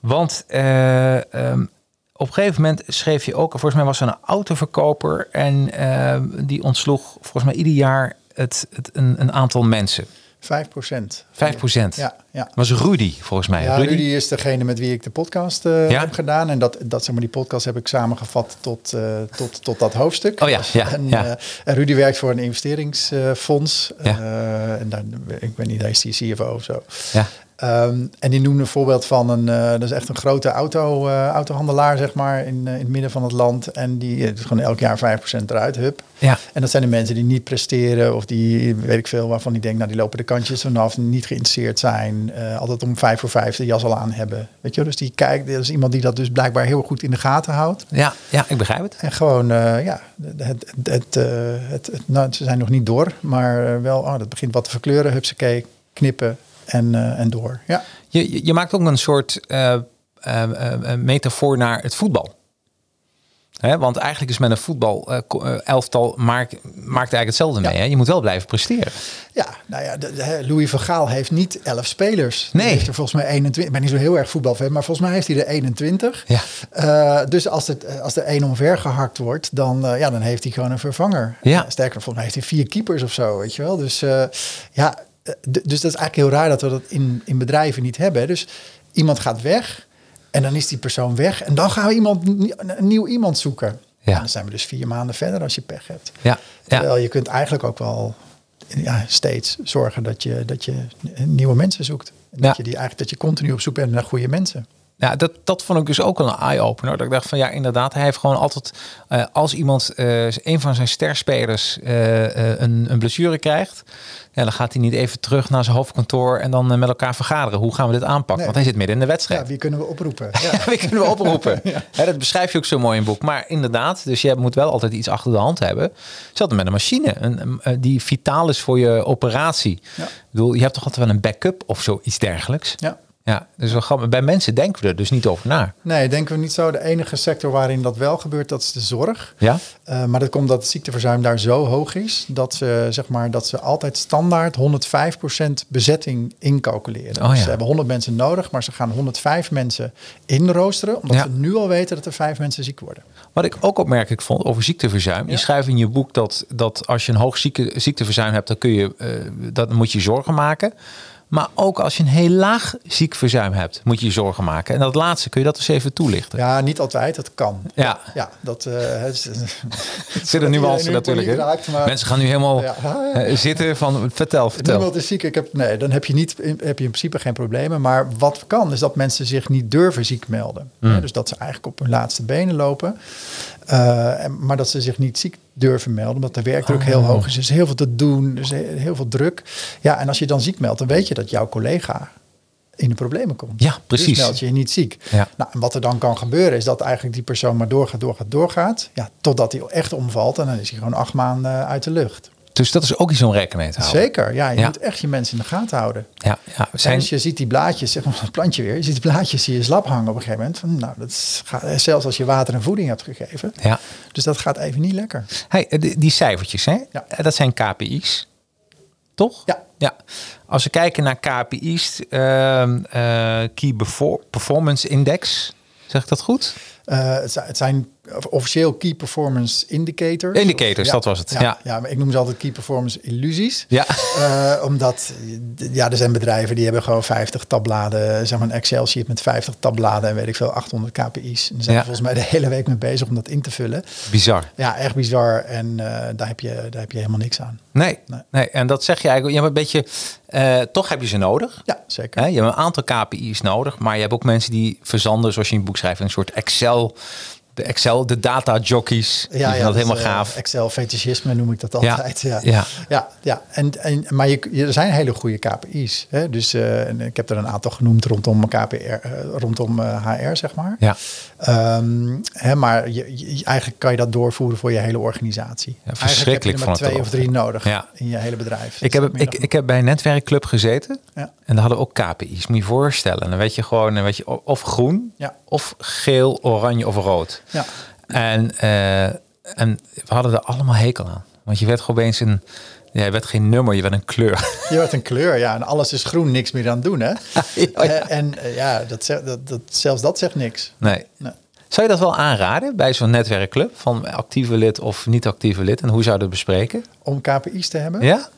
Want uh, um, op een gegeven moment schreef je ook... Volgens mij was er een autoverkoper... en uh, die ontsloeg volgens mij ieder jaar het, het, een, een aantal mensen. 5 procent. 5 procent? Ja, ja. Was Rudy volgens mij? Ja, Rudy? Rudy is degene met wie ik de podcast uh, ja? heb gedaan. En dat, dat, zeg maar, die podcast heb ik samengevat tot, uh, tot, tot dat hoofdstuk. Oh ja, ja, en, ja. Uh, en Rudy werkt voor een investeringsfonds. Ja. en daar, ik weet niet, hij is die CFO of zo. Ja. Um, en die noemde een voorbeeld van een, uh, dat is echt een grote auto, uh, autohandelaar, zeg maar, in, uh, in het midden van het land. En die is gewoon elk jaar 5% eruit, hup. Ja. En dat zijn de mensen die niet presteren of die, weet ik veel, waarvan die denkt, nou, die lopen de kantjes vanaf, niet geïnteresseerd zijn, altijd om vijf voor vijf de jas al aan hebben. Weet je, dus die kijkt, dat is iemand die dat dus blijkbaar heel goed in de gaten houdt. Ja, ja ik begrijp het. En gewoon, ja, het, het, het, het, het nou, ze zijn nog niet door, maar wel, oh, dat begint wat te verkleuren, hupsakee, knippen, en, uh, en door. Ja. Je, je maakt ook een soort uh, uh, metafoor naar het voetbal. Hè? Want eigenlijk is met een voetbal elftal maakt, maakt eigenlijk hetzelfde mee. Hè? Je moet wel blijven presteren. Ja, nou ja, de, de, Louis van Gaal heeft niet elf spelers. Nee. Hij heeft er volgens mij 21. Ik ben niet zo heel erg voetbalfan, maar volgens mij heeft hij er 21. Ja. Uh, dus als, het, als er één omver gehakt wordt, dan, uh, ja, dan heeft hij gewoon een vervanger. Ja. Sterker, volgens mij heeft hij vier keepers of zo, weet je wel. Dus uh, ja, dus dat is eigenlijk heel raar dat we dat in, in bedrijven niet hebben. Dus iemand gaat weg en dan is die persoon weg. En dan gaan we iemand, een nieuw iemand zoeken. Ja. Dan zijn we dus vier maanden verder als je pech hebt. Ja. Terwijl je kunt eigenlijk ook wel ja, steeds zorgen dat je, dat je nieuwe mensen zoekt. En dat, je die eigenlijk, dat je continu op zoek bent naar goede mensen. Ja, dat, dat vond ik dus ook een eye-opener. Dat ik dacht van ja, inderdaad, hij heeft gewoon altijd, uh, als iemand, uh, een van zijn sterspelers, uh, een, een blessure krijgt, ja, dan gaat hij niet even terug naar zijn hoofdkantoor en dan met elkaar vergaderen. Hoe gaan we dit aanpakken? Want hij zit midden in de wedstrijd. Ja, wie kunnen we oproepen? Ja. wie kunnen we oproepen? ja. dat beschrijf je ook zo mooi in het boek. Maar inderdaad, dus je moet wel altijd iets achter de hand hebben. Hetzelfde met een machine, een, die vitaal is voor je operatie. Ja. Ik bedoel, je hebt toch altijd wel een backup of zoiets dergelijks? Ja. Ja, dus we gaan, bij mensen denken we er dus niet over na. Nee, denken we niet zo. De enige sector waarin dat wel gebeurt, dat is de zorg. Ja. Uh, maar dat komt dat het ziekteverzuim daar zo hoog is dat ze, zeg maar, dat ze altijd standaard 105% bezetting incalculeren. Oh, dus ja. ze hebben 100 mensen nodig, maar ze gaan 105 mensen inroosteren, omdat Ja. ze nu al weten dat er vijf mensen ziek worden. Wat ik ook opmerkelijk vond over ziekteverzuim. Je schrijft in je boek dat, dat als je een hoog zieke, ziekteverzuim hebt, dan kun je, eh, dat moet je zorgen maken. Maar ook als je een heel laag ziekteverzuim hebt, moet je je zorgen maken. En dat laatste, kun je dat eens even toelichten? Ja, niet altijd, dat kan. Ja. Ja, dat uh, Zit er nuance natuurlijk in. Maar Mensen gaan nu helemaal Ja. eh, zitten van vertel, vertel. Niemand is ziek. Ik heb, nee, dan heb je, niet, heb je in principe geen problemen. Maar wat kan, is dat mensen zich niet durven ziek melden. Hmm. Dus dat ze eigenlijk op hun laatste benen lopen. Uh, en- maar dat ze zich niet ziek durven melden, omdat de werkdruk heel Oh. hoog is. Er is heel veel te doen, er is he- heel veel druk. Ja, en als je dan ziek meldt, dan weet je dat jouw collega in de problemen komt. Ja, precies. Dus meld je je niet ziek. Ja. Nou, en wat er dan kan gebeuren, is dat eigenlijk die persoon maar doorgaat, doorgaat, doorgaat. Ja, totdat hij echt omvalt en dan is hij gewoon acht maanden uit de lucht. Dus dat is ook iets om rekening mee te houden. Zeker, ja. Je Ja. moet echt je mensen in de gaten houden. Ja, ja. Zijn... Dus je ziet die blaadjes, zeg maar het plantje weer, je ziet die blaadjes je slap hangen op een gegeven moment. Van, nou, dat is, gaat- zelfs als je water en voeding hebt gegeven. ja. Dus dat gaat even niet lekker. Hey, die, die cijfertjes, hè? Ja. Eh, dat zijn KPI's, toch? Ja. ja. Als we kijken naar KPI's, ehm, eh, Key Befor- Performance Index, zeg ik dat goed? Uh, het zijn officieel Key Performance Indicators. Indicators, Of- dat was het, Ja, ja. ja. maar ik noem ze altijd Key Performance Illusies. Ja. Uh, omdat, ja, er zijn bedrijven die hebben gewoon 50 tabbladen, zeg maar een Excel-sheet met 50 tabbladen en weet ik veel, 800 KPI's. En daar zijn Ja. we volgens mij de hele week mee bezig om dat in te vullen. Bizar. Ja, echt bizar. En uh, daar, heb je, daar heb je helemaal niks aan. Nee, nee, Nee. En dat zeg je eigenlijk, je hebt een beetje, eh, toch heb je ze nodig. Ja, zeker. Hè? Je hebt een aantal KPI's nodig, maar je hebt ook mensen die verzanden, zoals je in het boek schrijft, een soort Excel, de Excel, de data jockeys. vinden dat helemaal uh, gaaf. Excel fetischisme noem ik dat altijd. Ja, ja. ja, ja. En, en, maar je, er zijn hele goede KPI's. Hè? Dus uh, en ik heb er een aantal genoemd rondom KPR, uh, rondom HR, zeg maar. Ja. Um, hè, maar je, je, eigenlijk kan je dat doorvoeren voor je hele organisatie. Ja, verschrikkelijk heb je er maar twee of drie nodig ja. in je hele bedrijf. Ik heb, ik, ik heb bij een netwerkclub gezeten ja. en daar hadden we ook KPI's. Moet je voorstellen. Dan weet je gewoon, dan weet je of groen, ja. of geel, oranje of rood. Ja. En, uh, en we hadden er allemaal hekel aan. Want je werd gewoon opeens een, ja, je werd geen nummer, je werd een kleur. Je werd een kleur, ja. En alles is groen, niks meer aan doen, hè? ja, ja. Uh, en uh, ja, dat zegt, dat, dat, zelfs dat zegt niks. Nee. nee. Zou je dat wel aanraden bij zo'n netwerkclub van actieve lid of niet actieve lid? En hoe zou je dat bespreken? Om KPI's te hebben? Ja.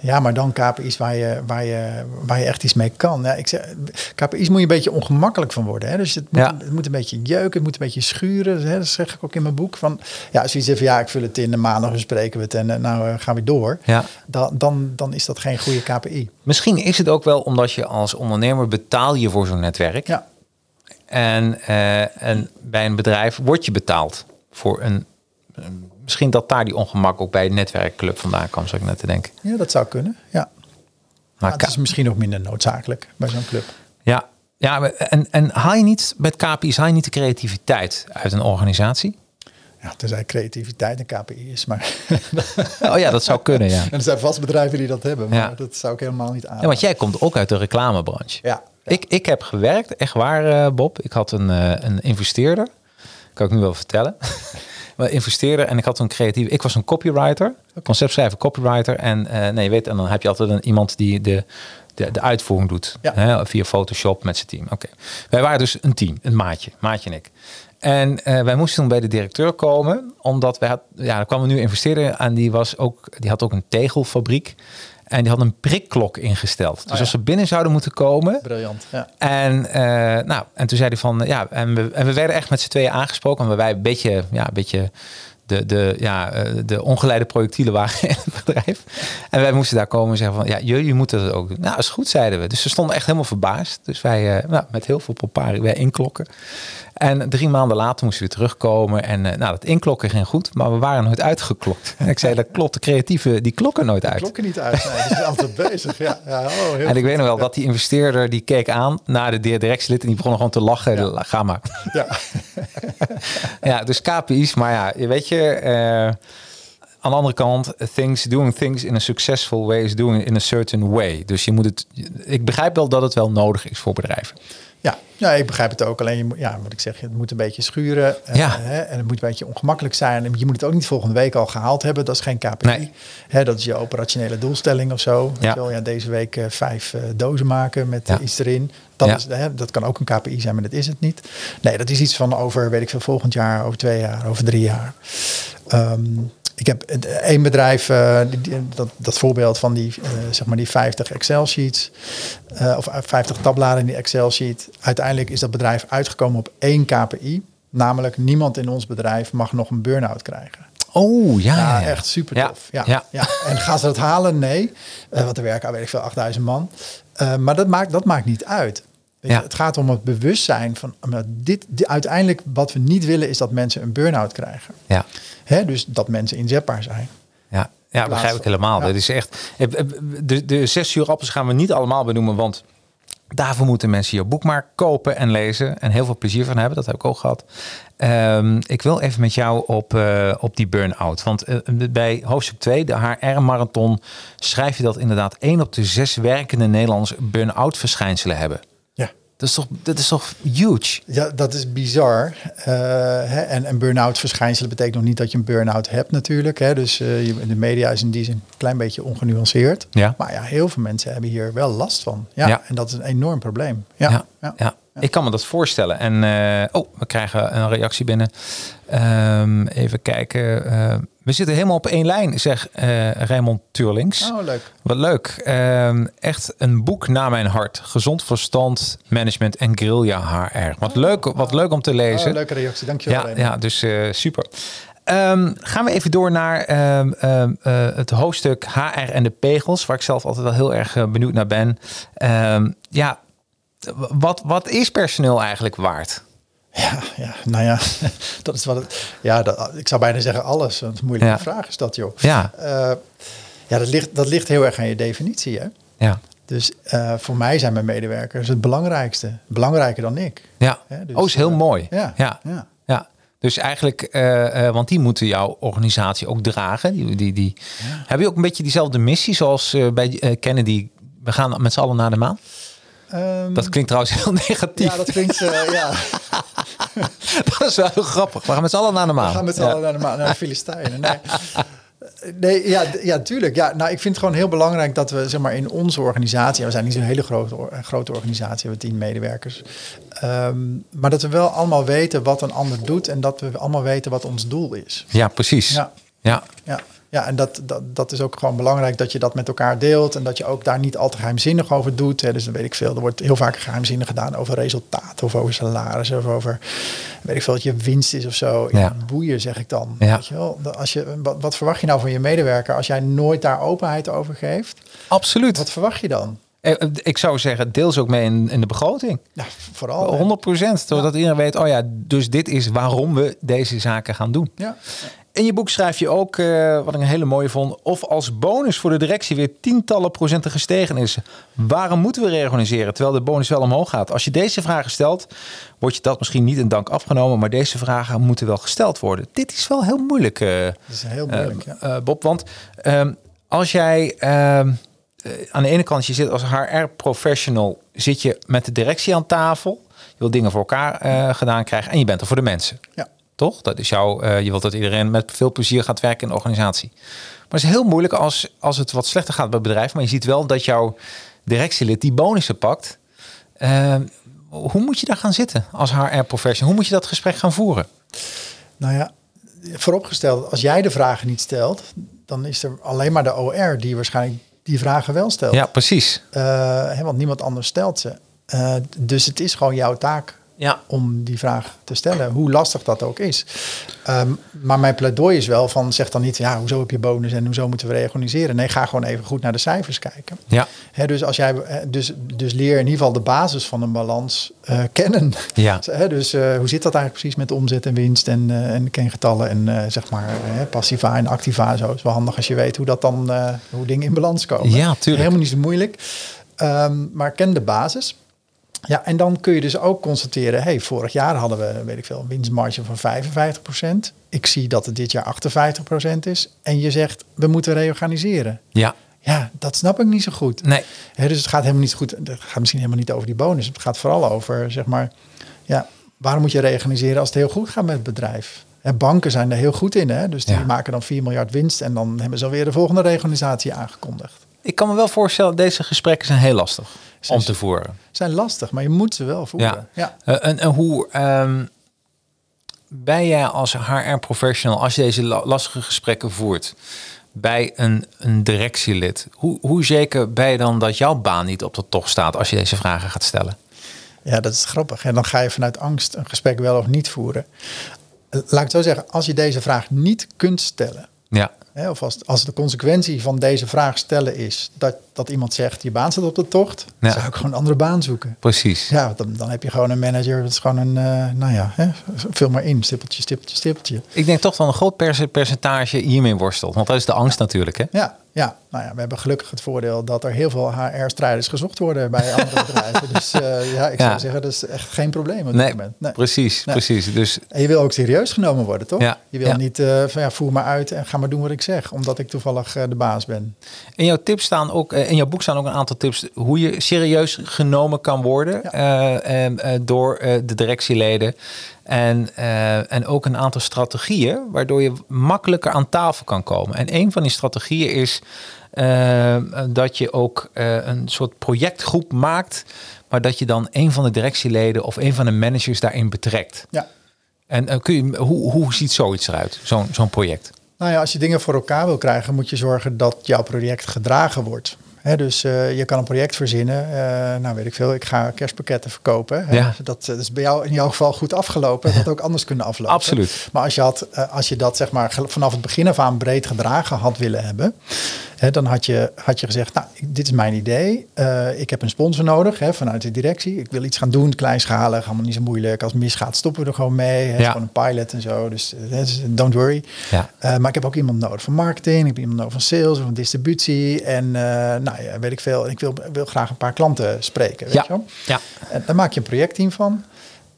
Ja, maar dan KPI's waar je, waar je, waar je echt iets mee kan. Ja, ik zeg, KPI's moet je een beetje ongemakkelijk van worden. Hè? Dus het moet, Ja. het moet een beetje jeuken, het moet een beetje schuren. Hè? Dat zeg ik ook in mijn boek. Van, ja, als je zegt van ja, ik vul het in, de maandag bespreken we het en uh, nou uh, gaan we door. Ja. Dan, dan, dan is dat geen goede KPI. Misschien is het ook wel omdat je als ondernemer betaal je voor zo'n netwerk. Ja. En, uh, en bij een bedrijf word je betaald voor een, een misschien dat daar die ongemak ook bij de netwerkclub vandaan kwam, zou ik net te denken. Ja, dat zou kunnen. Ja. Maar het is misschien ook minder noodzakelijk bij zo'n club. Ja, ja en, en haal je niet met KPI's haal je niet de creativiteit uit een organisatie? Ja, tenzij creativiteit een KPI is, maar... oh ja, dat zou kunnen, ja. En er zijn vast bedrijven die dat hebben, maar Ja. dat zou ik helemaal niet aan. Ja, want jij komt ook uit de reclamebranche. Ja. Ik, ik heb gewerkt, echt waar, uh, Bob. Ik had een, uh, een investeerder. Kan ik nu wel vertellen. maar investeerder en ik had een creatief. Ik was een copywriter, conceptschrijver, copywriter. En uh, nee, je weet, en dan heb je altijd een, iemand die de, de, de uitvoering doet. Ja. Hè, via Photoshop met zijn team. Oké. Wij waren dus een team, een maatje, maatje en ik. En uh, wij moesten toen bij de directeur komen, omdat wij had, ja, er kwam een nieuwe investeerder aan die was ook, die had ook een tegelfabriek. En die had een prikklok ingesteld. Dus Oh ja. als ze binnen zouden moeten komen. Briljant. Ja. En, uh, nou, en toen zei hij van ja, en we, en we werden echt met z'n tweeën aangesproken. Maar wij een beetje, ja, een beetje de, de, ja, eh, de ongeleide projectielen waren in het bedrijf. En wij moesten daar komen en zeggen van, ja, jullie moeten dat ook doen. Nou, is goed, zeiden we. Dus ze stonden echt helemaal verbaasd. Dus wij, uh, nou, met heel veel popari, wij inklokken. En drie maanden later moesten we terugkomen. En uh, nou, dat inklokken ging goed, maar we waren nooit uitgeklokt. En ik zei, dat klopt, de creatieve, die klokken nooit uit. klokken niet uit, nee, die zijn altijd bezig. Ja, ja, oh, heel en ik weet nog wel dat die investeerder, die keek aan naar de directielid en die begon gewoon te lachen. Ja. Ga maar. Ja. ja, dus KPI's, maar ja, weet je... Uh, aan de andere kant, things, doing things in a successful way is doing it in a certain way. Dus je moet het. Ik begrijp wel dat het wel nodig is voor bedrijven. Ja, ja, ik begrijp het ook. Alleen, ja, wat ik zeg, het moet een beetje schuren. Ja. hè, en het moet een beetje ongemakkelijk zijn. En je moet het ook niet volgende week al gehaald hebben. Dat is geen KPI. Nee. Hè, dat is je operationele doelstelling of zo. Ja. Wel, ja, deze week uh, vijf uh, dozen maken met ja. iets erin. Dat, is, hè, dat kan ook een KPI zijn, maar dat is het niet. Nee, dat is iets van over, weet ik veel, volgend jaar, over twee jaar, over drie jaar. Um, ik heb één bedrijf, uh, dat, dat voorbeeld van die, uh, zeg maar die 50 Excel-sheets, uh, of 50 tabbladen in die Excel-sheet. Uiteindelijk is dat bedrijf uitgekomen op één KPI. Namelijk, niemand in ons bedrijf mag nog een burn-out krijgen. Oh ja, ja, echt super tof. Ja, ja, ja. En gaan ze dat halen? Nee. want er werken, weet ik veel, 8000 man. maar dat maakt, dat maakt niet uit. Ja. Het gaat om het bewustzijn van dit, dit, uiteindelijk wat we niet willen is dat mensen een burn-out krijgen. Ja. Hè, dus dat mensen inzetbaar zijn. Ja, ja begrijp ik helemaal. Dat is echt. De, de zes uur appels gaan we niet allemaal benoemen, want daarvoor moeten mensen je boek maar kopen en lezen en heel veel plezier van hebben. Dat heb ik ook gehad. Um, ik wil even met jou op, uh, op die burn-out. Want uh, bij hoofdstuk 2, de HR-marathon, schrijf je dat inderdaad één op de zes werkende Nederlanders burn-out verschijnselen hebben. Dat is toch, dat is toch huge? Ja, dat is bizar. Uh, hè? En, en burn-out verschijnselen betekent nog niet dat je een burn-out hebt natuurlijk. Hè? Dus uh, de media is in die zin een klein beetje ongenuanceerd. Ja. Maar ja, heel veel mensen hebben hier wel last van. Ja, ja. En dat is een enorm probleem. Ja, ja. Ja. ja. Ik kan me dat voorstellen. En uh, oh, we krijgen een reactie binnen. Um, even kijken. Uh, we zitten helemaal op één lijn, zeg uh, Raymond Turlings. Oh, leuk. Wat leuk. Um, echt een boek naar mijn hart. Gezond verstand, management en guerrilla HR. Wat, oh, leuk, wat leuk om te lezen. Oh, leuke reactie, dankjewel. Ja, ja dus super. Um, gaan we even door naar um, um, uh, het hoofdstuk HR en de pegels, waar ik zelf altijd wel heel erg benieuwd naar ben. ja, wat, wat is personeel eigenlijk waard? Ja, ja, nou ja, dat is wat het. Ja, dat, ik zou bijna zeggen alles. Een moeilijke ja. vraag is dat, joh. Ja, uh, ja dat, ligt, dat ligt heel erg aan je definitie, hè? Ja. Dus uh, voor mij zijn mijn medewerkers het belangrijkste. Belangrijker dan ik. Ja, dus, oh, is heel uh, mooi. Ja, ja. ja. ja. Dus eigenlijk, want die moeten jouw organisatie ook dragen. Die, die, die. Ja. Heb je ook een beetje diezelfde missie zoals bij Kennedy? We gaan met z'n allen naar de maan? Um, dat klinkt trouwens heel negatief. Ja, dat klinkt, uh, ja. dat is wel heel grappig. We gaan met z'n allen naar de maan. We gaan met z'n ja. allen naar de maan, naar de Filistijnen. Nee. Nee, ja, ja, tuurlijk. Ja, nou, ik vind het gewoon heel belangrijk dat we zeg maar, in onze organisatie, we zijn niet zo'n hele grote, grote organisatie, we hebben tien medewerkers, um, maar dat we wel allemaal weten wat een ander doet en dat we allemaal weten wat ons doel is. Ja, precies. Ja. Ja. ja. Ja, en dat, dat, dat is ook gewoon belangrijk dat je dat met elkaar deelt. En dat je ook daar niet al te geheimzinnig over doet. Hè. Dus dan weet ik veel. Er wordt heel vaak geheimzinnig gedaan over resultaat of over salaris of over weet ik veel dat je winst is of zo. Ja. Boeien zeg ik dan. Ja. Weet je wel? Als je, wat, wat verwacht je nou van je medewerker als jij nooit daar openheid over geeft? Absoluut. Wat verwacht je dan? Eh, ik zou zeggen, deels ook mee in, in de begroting. Ja, vooral. 100 procent. Zodat iedereen weet, oh ja, dus dit is waarom we deze zaken gaan doen. Ja. In je boek schrijf je ook, uh, wat ik een hele mooie vond, of als bonus voor de directie weer tientallen procenten gestegen is. Waarom moeten we reorganiseren terwijl de bonus wel omhoog gaat? Als je deze vragen stelt, wordt je dat misschien niet in dank afgenomen, maar deze vragen moeten wel gesteld worden. Dit is wel heel moeilijk, uh, dat is heel moeilijk uh, ja. Bob. Want ehm, als jij ehm, aan de ene kant je zit als HR-professional, zit je met de directie aan tafel, je wil dingen voor elkaar gedaan krijgen en je bent er voor de mensen. Ja. Toch? Dat is jouw, uh, je wilt dat iedereen met veel plezier gaat werken in de organisatie. Maar het is heel moeilijk als, als het wat slechter gaat bij het bedrijf. Maar je ziet wel dat jouw directielid die bonussen pakt. Uh, hoe moet je daar gaan zitten als HR-professional? Hoe moet je dat gesprek gaan voeren? Nou ja, vooropgesteld, als jij de vragen niet stelt, dan is er alleen maar de OR die waarschijnlijk die vragen wel stelt. Ja, precies. Uh, want niemand anders stelt ze. Uh, dus het is gewoon jouw taak ja. om die vraag te stellen, hoe lastig dat ook is. Ehm, maar mijn pleidooi is wel van, zeg dan niet, ja, hoezo heb je bonus en hoezo moeten we reorganiseren? Nee, ga gewoon even goed naar de cijfers kijken. Ja. dus, als jij, dus, dus leer in ieder geval de basis van een balans uh, kennen. Ja. dus uh, hoe zit dat eigenlijk precies met omzet en winst en, uh, en kengetallen en zeg maar passiva en activa zo. is wel handig als je weet hoe dat dan, hoe dingen in balans komen. Ja, tuurlijk. Helemaal niet zo moeilijk. Um, maar ken de basis. Ja, en dan kun je dus ook constateren, hey, vorig jaar hadden we, weet ik veel, een winstmarge van 55%. Ik zie dat het dit jaar 58% is. En je zegt, we moeten reorganiseren. Ja. Ja, dat snap ik niet zo goed. Nee. dus het gaat helemaal niet zo goed. Het gaat misschien helemaal niet over die bonus. Het gaat vooral over, zeg maar, ja, waarom moet je reorganiseren als het heel goed gaat met het bedrijf? En banken zijn er heel goed in, hè? dus die maken dan 4 miljard winst en dan hebben ze alweer de volgende reorganisatie aangekondigd. Ik kan me wel voorstellen, deze gesprekken zijn heel lastig om te voeren. Zijn lastig, maar je moet ze wel voeren. Ja. ja. Uh, en, en, hoe um, ben jij als HR-professional, als je deze lastige gesprekken voert bij een, een directielid, hoe, hoe zeker ben je dan dat jouw baan niet op de tocht staat als je deze vragen gaat stellen? Ja, dat is grappig. En dan ga je vanuit angst een gesprek wel of niet voeren. Laat ik zo zeggen, als je deze vraag niet kunt stellen, ja. Hè, of als, als de consequentie van deze vraag stellen is dat, dat iemand zegt, je baan staat op de tocht, dan zou ik gewoon een andere baan zoeken. Precies. Ja, dan, dan heb je gewoon een manager, dat is gewoon een, uh, nou ja, hè, vul maar in, stippeltje, stippeltje, stippeltje. Ik denk toch wel een groot percentage hiermee worstelt, want dat is de angst natuurlijk. Hè? Ja, ja, nou ja, we hebben gelukkig het voordeel dat er heel veel HR-strijders gezocht worden bij andere bedrijven. Dus uh, ja, ik zou zeggen, dat is echt geen probleem op nee, dit moment. Nee, precies, precies. Dus... En je wil ook serieus genomen worden, toch? Ja, je wil niet uh, van ja, voer maar uit en ga maar doen wat ik zeg, omdat ik toevallig uh, de baas ben. In jouw tips staan ook, in jouw boek staan ook een aantal tips hoe je serieus genomen kan worden door de directieleden. En, uh, en ook een aantal strategieën waardoor je makkelijker aan tafel kan komen. En een van die strategieën is uh, dat je ook uh, een soort projectgroep maakt, maar dat je dan een van de directieleden of een van de managers daarin betrekt. Ja. En kun je, hoe, hoe ziet zoiets eruit, zo'n zo'n project? Nou ja, als je dingen voor elkaar wil krijgen, moet je zorgen dat jouw project gedragen wordt dus uh, je kan een project verzinnen. Uh, nou, weet ik veel, ik ga kerstpakketten verkopen. Ja. Dat, dat, is bij jou in jouw geval goed afgelopen. Dat ook anders kunnen aflopen. Absoluut. Maar als je, had, uh, als je dat zeg maar vanaf het begin af aan breed gedragen had willen hebben, hè, dan had je, had je gezegd, nou, dit is mijn idee. ik heb een sponsor nodig hè, vanuit de directie. Ik wil iets gaan doen, kleinschalig, allemaal niet zo moeilijk. Als het misgaat, stoppen we er gewoon mee. Hè, ja. Gewoon een pilot en zo. Dus don't worry. Ja. maar ik heb ook iemand nodig van marketing. Ik heb iemand nodig van sales of van distributie. En nou ja, weet ik veel. Ik wil, wil graag een paar klanten spreken. Weet ja. je wel? ja. En daar maak je een projectteam van.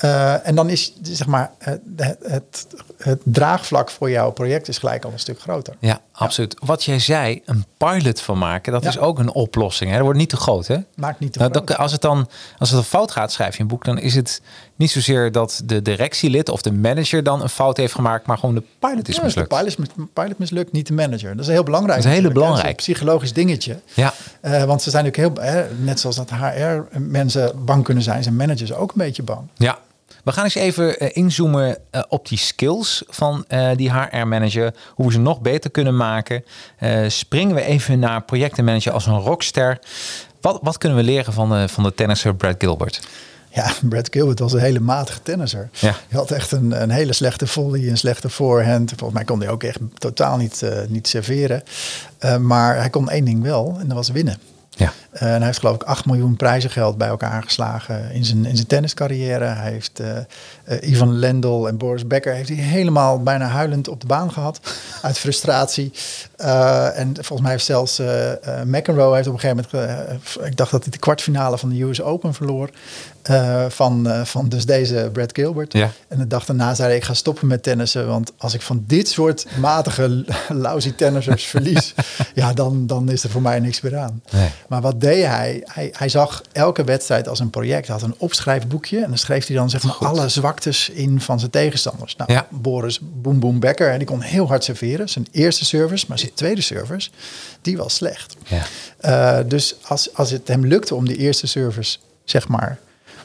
Uh, en dan is zeg maar het, het, het, draagvlak voor jouw project is gelijk al een stuk groter. Ja, absoluut. Wat jij zei, een pilot van maken, dat ja. is ook een oplossing. Hè? Dat wordt niet te groot, hè? Maakt niet te nou, groot. Dat, als het dan als het een fout gaat, schrijf je een boek, dan is het niet zozeer dat de directielid of de manager dan een fout heeft gemaakt, maar gewoon de pilot is ja, mislukt. De pilot, pilot mislukt, niet de manager. Dat is heel belangrijk. Dat is een hele belangrijk. een psychologisch dingetje. Ja. Uh, want ze zijn natuurlijk heel, hè, net zoals dat HR-mensen bang kunnen zijn, zijn managers ook een beetje bang. Ja. We gaan eens even uh, inzoomen uh, op die skills van uh, die HR-manager. Hoe we ze nog beter kunnen maken. springen we even naar projectenmanager als een rockster. Wat, wat kunnen we leren van de, van de tennisser Brad Gilbert? Ja, Brad Gilbert was een hele matige tennisser. Ja. Hij had echt een, een hele slechte volley, een slechte voorhand. Volgens mij kon hij ook echt totaal niet, niet serveren. maar hij kon één ding wel en dat was winnen. Ja. Uh, en hij heeft geloof ik 8 miljoen prijzengeld bij elkaar geslagen in zijn, in zijn tenniscarrière. Hij heeft uh, uh, Ivan Lendl en Boris Becker heeft hij helemaal bijna huilend op de baan gehad. uit frustratie. en volgens mij heeft zelfs McEnroe heeft op een gegeven moment... ik dacht dat hij de kwartfinale van de US Open verloor. Van, van dus deze Brad Gilbert. Ja. En de dag daarna zei hij, ik ga stoppen met tennissen. Want als ik van dit soort matige, lousy tennissers verlies... ja, dan, dan is er voor mij niks meer aan. Nee. Maar wat deed hij? hij? Hij zag elke wedstrijd als een project. Hij had een opschrijfboekje en dan schreef hij dan zeg maar alle zwaktes in van zijn tegenstanders. Nou, ja. Boris Boom Boom Becker, die kon heel hard serveren. Zijn eerste service, maar zijn tweede service, die was slecht. Ja. Uh, dus als, als het hem lukte om die eerste service, zeg maar,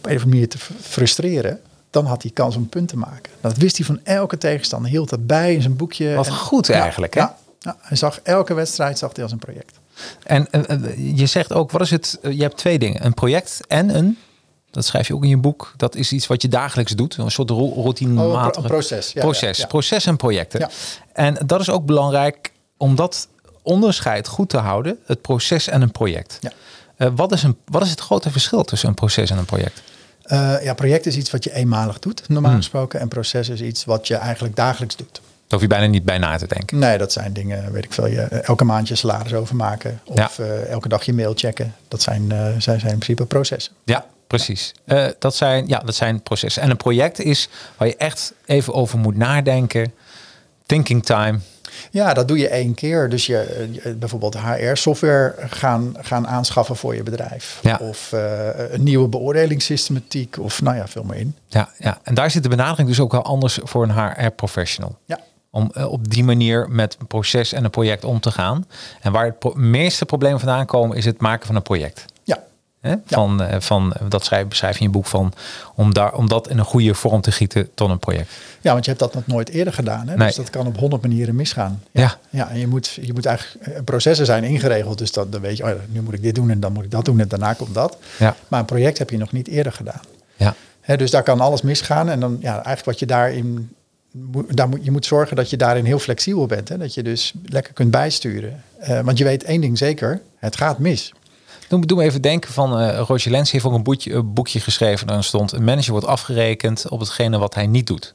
op een of andere manier te frustreren, dan had hij kans om een punt te maken. Dat wist hij van elke tegenstander, hield dat bij in zijn boekje. Wat en, goed eigenlijk, ja, hè? Ja, ja, hij zag elke wedstrijd zag hij als een project. En uh, je zegt ook, wat is het? Uh, je hebt twee dingen: een project en een. Dat schrijf je ook in je boek. Dat is iets wat je dagelijks doet. Een soort routinematige... Oh, proces. Ja, proces. Proces en projecten. En dat is ook belangrijk om dat onderscheid goed te houden. Het proces en een project. Uh, wat, is een, wat is het grote verschil tussen een proces en een project? Uh, ja, project is iets wat je eenmalig doet, normaal hmm. gesproken. En proces is iets wat je eigenlijk dagelijks doet. Daar hoef je bijna niet bij na te denken. Nee, dat zijn dingen, weet ik veel. Je elke maand je salaris overmaken. Of uh, elke dag je mail checken. Dat zijn, uh, zijn, zijn in principe processen. Ja, precies. Dat, zijn, ja, dat zijn processen. En een project is waar je echt even over moet nadenken. Thinking time. Ja, dat doe je één keer. Dus je, bijvoorbeeld HR-software gaan, gaan aanschaffen voor je bedrijf. Ja. Of uh, een nieuwe beoordelingssystematiek. Of nou ja, veel meer in. Ja, ja, en daar zit de benadering dus ook wel anders voor een HR-professional. Ja. Om uh, op die manier met een proces en een project om te gaan. En waar het pro meeste problemen vandaan komen, is het maken van een project. Van, ja. van, dat schrijf, beschrijf je in je boek van om, daar, om dat in een goede vorm te gieten tot een project. Ja, want je hebt dat nog nooit eerder gedaan. Hè? Dus dat kan op honderd manieren misgaan. Ja. ja. en je moet, je moet eigenlijk, eh, processen zijn ingeregeld. Dus dat, dan weet je, oh, nu moet ik dit doen en dan moet ik dat doen en daarna komt dat. Ja. Maar een project heb je nog niet eerder gedaan. Ja. Hè, dus daar kan alles misgaan. En dan ja, eigenlijk wat je daarin daar moet, je moet zorgen dat je daarin heel flexibel bent. Hè? Dat je dus lekker kunt bijsturen. Uh, want je weet één ding zeker, het gaat mis. Doe, doe me even denken van uh, Roger Lens heeft ook een boekje, een boekje geschreven. Daar stond een manager wordt afgerekend op hetgene wat hij niet doet.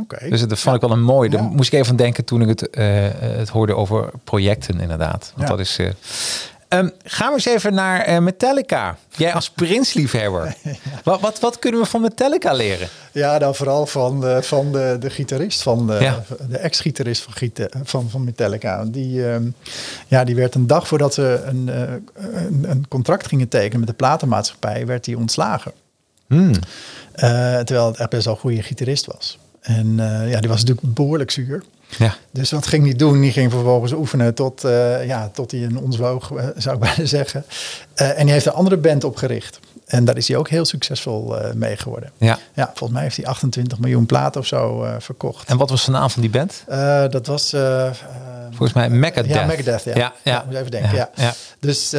Oké. Dus dat vond ik wel een mooi. Daar moest ik even aan denken toen ik het, uh, het hoorde over projecten inderdaad. Want dat is. Uh, Um, gaan we eens even naar uh, Metallica. Jij als Prince-liefhebber. wat, wat, wat, kunnen we van Metallica leren? Ja, dan vooral van, de, van de, de gitarist, van de, de ex-gitarist van, van, van Metallica. Die, um, ja, die werd een dag voordat ze een, uh, een, een, contract gingen tekenen met de platenmaatschappij, werd hij ontslagen. Hmm. Uh, terwijl het echt best wel een goede gitarist was. En ja, die was natuurlijk behoorlijk zuur. Ja. Dus wat ging hij doen? Die ging vervolgens oefenen tot, uh, ja, tot hij een ons woog, uh, zou ik bijna zeggen. Uh, en hij heeft een andere band opgericht. En daar is hij ook heel succesvol mee geworden. Ja. ja, volgens mij heeft hij 28 miljoen platen of zo verkocht. En wat was de naam van die band? dat was... volgens mij Megadeth. Ja, Megadeth, ja. Ja, ja. ja moet even denken, ja. ja. Dus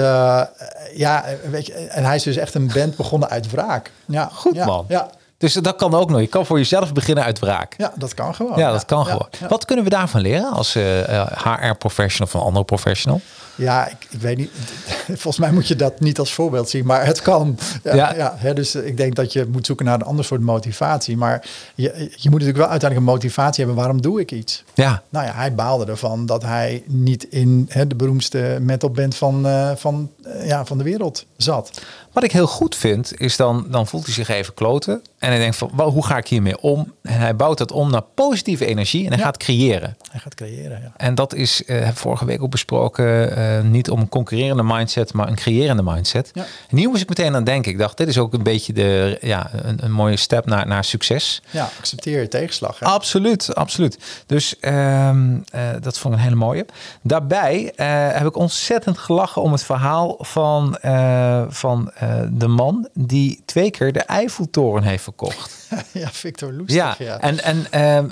ja, weet je, en hij is dus echt een band begonnen uit wraak. Ja, goed man. Ja. Dus dat kan ook nog. Je kan voor jezelf beginnen uit wraak. Ja, dat kan gewoon. Ja, dat kan gewoon. Wat kunnen we daarvan leren als uh, eh, HR-professional of een andere professional? Ja, ik, ik, weet niet. Volgens mij moet je dat niet als voorbeeld zien, maar het kan. Ja, ja. hè, dus ik denk dat je moet zoeken naar een ander soort motivatie. Maar je, je moet natuurlijk wel uiteindelijk een motivatie hebben. Waarom doe ik iets? Ja. Nou ja, hij baalde ervan dat hij niet in hè, de beroemdste metalband van, uh, van, uh, ja, van de wereld zat. Wat ik heel goed vind, is dan, dan voelt hij zich even kloten. En hij denkt van, hoe ga ik hiermee om? En hij bouwt dat om naar positieve energie en hij gaat creëren. Hij gaat creëren, ja. En dat is, uh, vorige week ook besproken, uh, niet om een concurrerende mindset, maar een creërende mindset. Ja. En hier moest ik meteen aan denken. Ik dacht, dit is ook een beetje de, ja, een, een mooie stap naar, naar succes. Ja, accepteer je tegenslag. Hè? Absoluut, absoluut. Dus uh, dat vond ik een hele mooie. Daarbij heb ik ontzettend gelachen om het verhaal van, van de man die twee keer de Eiffeltoren heeft verkocht. ja, Victor Loestig. Ja, ja. en, en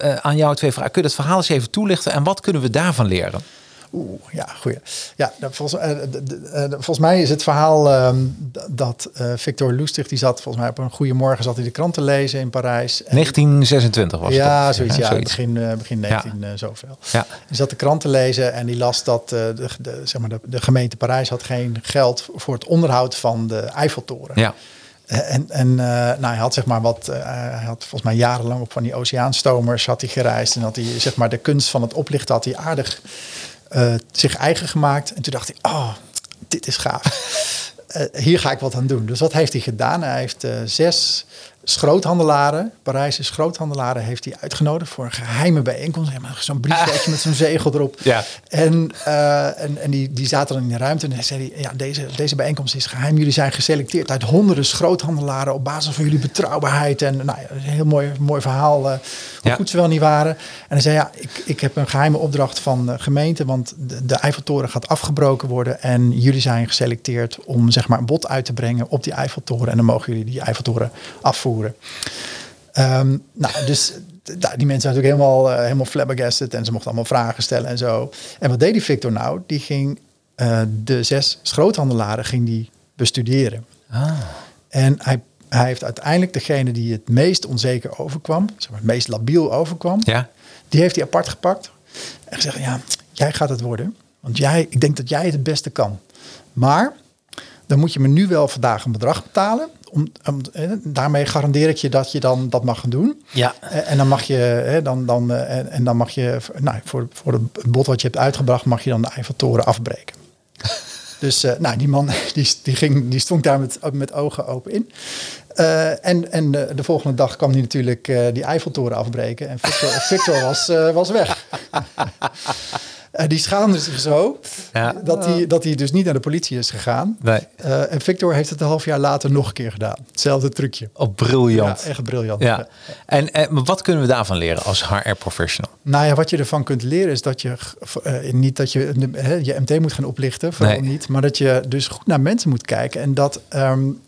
uh, aan jou twee vragen. Kun je het verhaal eens even toelichten en wat kunnen we daarvan leren? Oeh, ja, goeie. Ja, volgens, uh, volgens mij is het verhaal uh, dat Victor Loestig, die zat volgens mij op een goede morgen, zat hij de krant te lezen in Parijs. 1926 was het. Ja, zoiets. Ja, zoiets. begin, begin 19 ja. zoveel. Ja. Die zat de krant te lezen en die las dat de, de, zeg maar de, de gemeente Parijs had geen geld voor het onderhoud van de Eiffeltoren. Ja. En, en uh, nou, hij had zeg maar wat, uh, hij had volgens mij jarenlang op van die oceaanstomers had hij gereisd en had hij zeg maar de kunst van het oplichten had hij aardig uh, zich eigen gemaakt. En toen dacht hij, oh, dit is gaaf. hier ga ik wat aan doen. Dus wat heeft hij gedaan? Hij heeft zes schroothandelaren, Parijse schroothandelaren, heeft hij uitgenodigd voor een geheime bijeenkomst. Zo'n briefje met zo'n zegel erop. Ja. En, uh, en, en die, die zaten dan in de ruimte en hij zei ja, deze, deze bijeenkomst is geheim. Jullie zijn geselecteerd uit honderden schroothandelaren op basis van jullie betrouwbaarheid. En nou ja, een heel mooi, mooi verhaal uh, hoe ja. goed ze wel niet waren. En hij zei, ja, ik, ik heb een geheime opdracht van de gemeente, want de, de Eiffeltoren gaat afgebroken worden. En jullie zijn geselecteerd om zeg maar een bod uit te brengen op die Eiffeltoren. En dan mogen jullie die Eiffeltoren afvoeren. Um, nou, dus nou, die mensen zijn natuurlijk helemaal, uh, helemaal flabbergasted en ze mochten allemaal vragen stellen en zo. En wat deed die Victor nou? Die ging uh, de zes schroothandelaren ging die bestuderen. Ah. En hij, Hij heeft uiteindelijk degene die het meest onzeker overkwam, zeg maar, het meest labiel overkwam, Ja. die heeft hij apart gepakt en gezegd: Ja, jij gaat het worden. Want jij, ik denk dat jij het het beste kan. Maar dan moet je me nu wel vandaag een bedrag betalen. Om, om, eh, daarmee garandeer ik je dat je dan dat mag gaan doen. Ja. Eh, En dan mag je, hè, dan, dan, eh, en, en dan mag je, nou, voor, voor het bod wat je hebt uitgebracht, mag je dan de Eiffeltoren afbreken. Dus uh, nou, die man die, die, ging, die stond daar met, met ogen open in. Uh, en en de, de, volgende dag kwam hij natuurlijk uh, die Eiffeltoren afbreken. En Victor, Victor was, was weg. Uh, die schaamde zich zo ja. dat, hij, dat hij dus niet naar de politie is gegaan. Nee. Uh, en Victor heeft het een half jaar later nog een keer gedaan. Hetzelfde trucje. Oh, briljant. Ja, echt briljant. Ja. En, en wat kunnen we daarvan leren als HR-professional? Nou ja, wat je ervan kunt leren is dat je uh, niet dat je uh, je MT moet gaan oplichten, vooral nee. niet, maar dat je dus goed naar mensen moet kijken en dat um,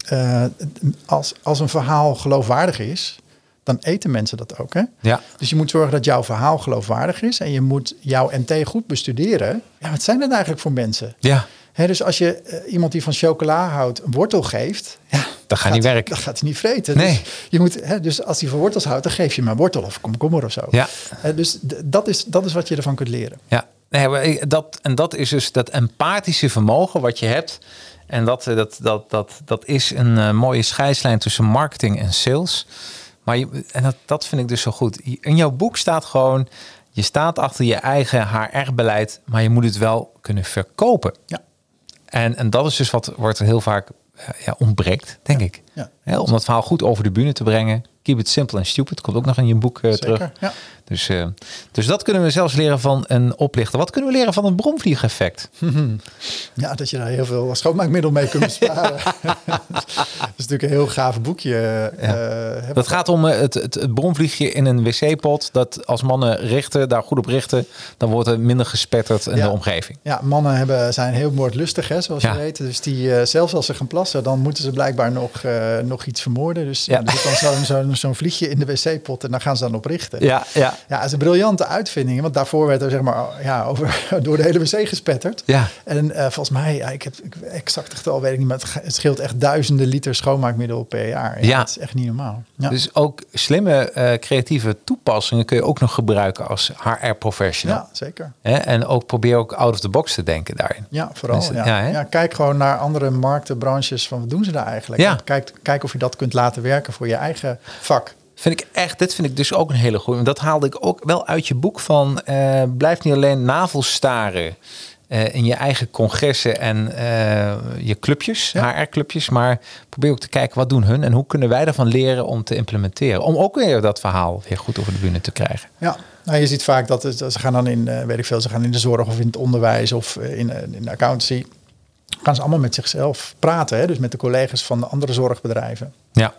als, als een verhaal geloofwaardig is, dan eten mensen dat ook. Hè? Ja. Dus je moet zorgen dat jouw verhaal geloofwaardig is en je moet jouw MT goed bestuderen. Ja, wat zijn dat eigenlijk voor mensen? Ja. He, dus als je uh, iemand die van chocola houdt een wortel geeft, ja, dat gaat niet werken. Dat gaat hij niet vreten. Nee. Dus, je moet, he, dus als hij van wortels houdt, dan geef je een wortel of komkommer of zo. Ja. Dus dat is, dat is wat je ervan kunt leren. Ja, nee, dat, en dat is dus dat empathische vermogen wat je hebt. En dat, dat, dat, dat, dat is een uh, mooie scheidslijn tussen marketing en sales. Maar je, en dat, dat vind ik dus zo goed. In jouw boek staat gewoon, je staat achter je eigen HR-beleid, maar je moet het wel kunnen verkopen. Ja. En, en dat is dus wat wordt er heel vaak ja, ontbreekt, denk ja. ik. Ja. Om dat verhaal goed over de bühne te brengen. Keep it simple and stupid. Komt ook nog in je boek uh, Zeker, terug. Ja. Dus, uh, dus dat kunnen we zelfs leren van een oplichter. Wat kunnen we leren van een bromvliegeffect? Ja, dat je daar heel veel schoonmaakmiddel mee kunt besparen. dat is natuurlijk een heel gaaf boekje. Ja. Uh, dat gaat om het, het, het bromvliegje in een wc-pot. Dat als mannen richten, daar goed op richten, dan wordt er minder gespetterd in ja. de omgeving. Ja, mannen hebben, zijn heel moordlustig, hè, zoals Ja. je weet. Dus die, zelfs als ze gaan plassen, dan moeten ze blijkbaar nog, nog iets vermoorden. Dus Ja. er zit dan zo'n zo, zo vliegje in de wc-pot en daar gaan ze dan op richten. Ja, ja, Ja, het is een briljante uitvinding. Want daarvoor werd er zeg maar ja, over, door de hele wc gespetterd. ja. En uh, volgens mij, ja, ik heb exact getal weet ik niet, maar het, scheelt echt duizenden liter schoonmaakmiddel per jaar. Ja, Ja. Dat is echt niet normaal. Ja. Dus ook slimme, uh, creatieve toepassingen kun je ook nog gebruiken als HR-professional. ja, zeker. En ook probeer ook out of the box te denken daarin. Ja, vooral. Mensen- ja. ja? Ja, kijk gewoon naar andere markten, branches. Van wat doen ze daar eigenlijk? Kijk, kijk of je dat kunt laten werken voor je eigen vak. Vind ik echt, dit vind ik dus ook een hele goede. Dat haalde ik ook wel uit je boek van. eh, blijf niet alleen navelstaren eh, in je eigen congressen en eh, je clubjes, Ja. HR-clubjes, maar probeer ook te kijken wat doen hun en hoe kunnen wij ervan leren om te implementeren. Om ook weer dat verhaal weer goed over de bühne te krijgen. Ja, nou, je ziet vaak dat ze gaan dan in, weet ik veel, ze gaan in de zorg of in het onderwijs of in, in de accountancy. Gaan ze allemaal met zichzelf praten, hè? dus met de collega's van de andere zorgbedrijven. Ja,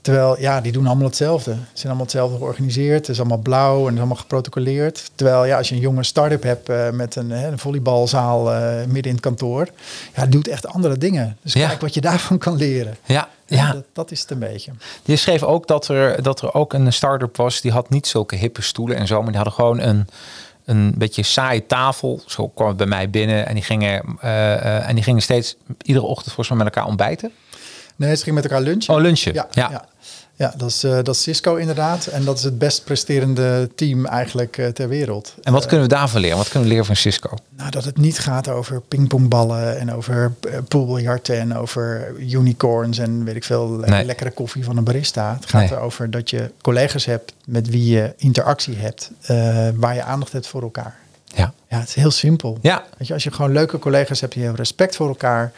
Terwijl, ja, die doen allemaal hetzelfde. Ze zijn allemaal hetzelfde georganiseerd. Het is allemaal blauw en het is allemaal geprotocoleerd. Terwijl, ja, als je een jonge start-up hebt uh, met een, een volleybalzaal uh, midden in het kantoor. Ja, doet echt andere dingen. Dus Ja. kijk wat je daarvan kan leren. ja, Ja. Dat, dat is het een beetje. Je schreef ook dat er, dat er ook een start-up was. Die had niet zulke hippe stoelen en zo. Maar die hadden gewoon een, een beetje saaie tafel. Zo kwam het bij mij binnen. En die gingen, eh, eh, en die gingen steeds iedere ochtend volgens mij met elkaar ontbijten. Nee, ze gingen met elkaar lunchen. Oh, lunchen. Ja, Ja. ja. ja. dat, is, eh, dat is Cisco inderdaad. En dat is het best presterende team eigenlijk eh, ter wereld. En wat Eh, kunnen we daarvan leren? Wat kunnen we leren van Cisco? Nou, dat het niet gaat over pingpongballen en over poolbiljarten en over unicorns en weet ik veel, Nee. lekkere koffie van een barista. Het gaat Nee. erover dat je collega's hebt met wie je interactie hebt, waar je aandacht hebt voor elkaar. Ja. Ja, het is heel simpel. Ja. Weet je, als je gewoon leuke collega's hebt die hebben respect voor elkaar,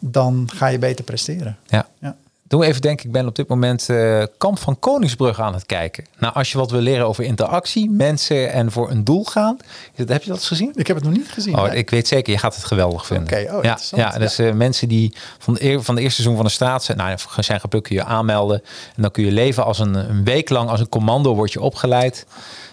dan ga je beter presteren. Ja. Ja. Doe even denken, ik ben op dit moment eh, Kamp van Koningsbrug aan het kijken. Nou, als je wat wil leren over interactie, mensen en voor een doel gaan. Dat, heb je dat eens gezien? Ik heb het nog niet gezien. Oh, Nee. ik weet zeker, je gaat het geweldig vinden. Oké, oh, ja, ja, dus eh, mensen die van, de, van de eerste seizoen van de straat zijn, nou, zijn geplukt, kun je aanmelden. En dan kun je leven als een, een week lang, als een commando word je opgeleid.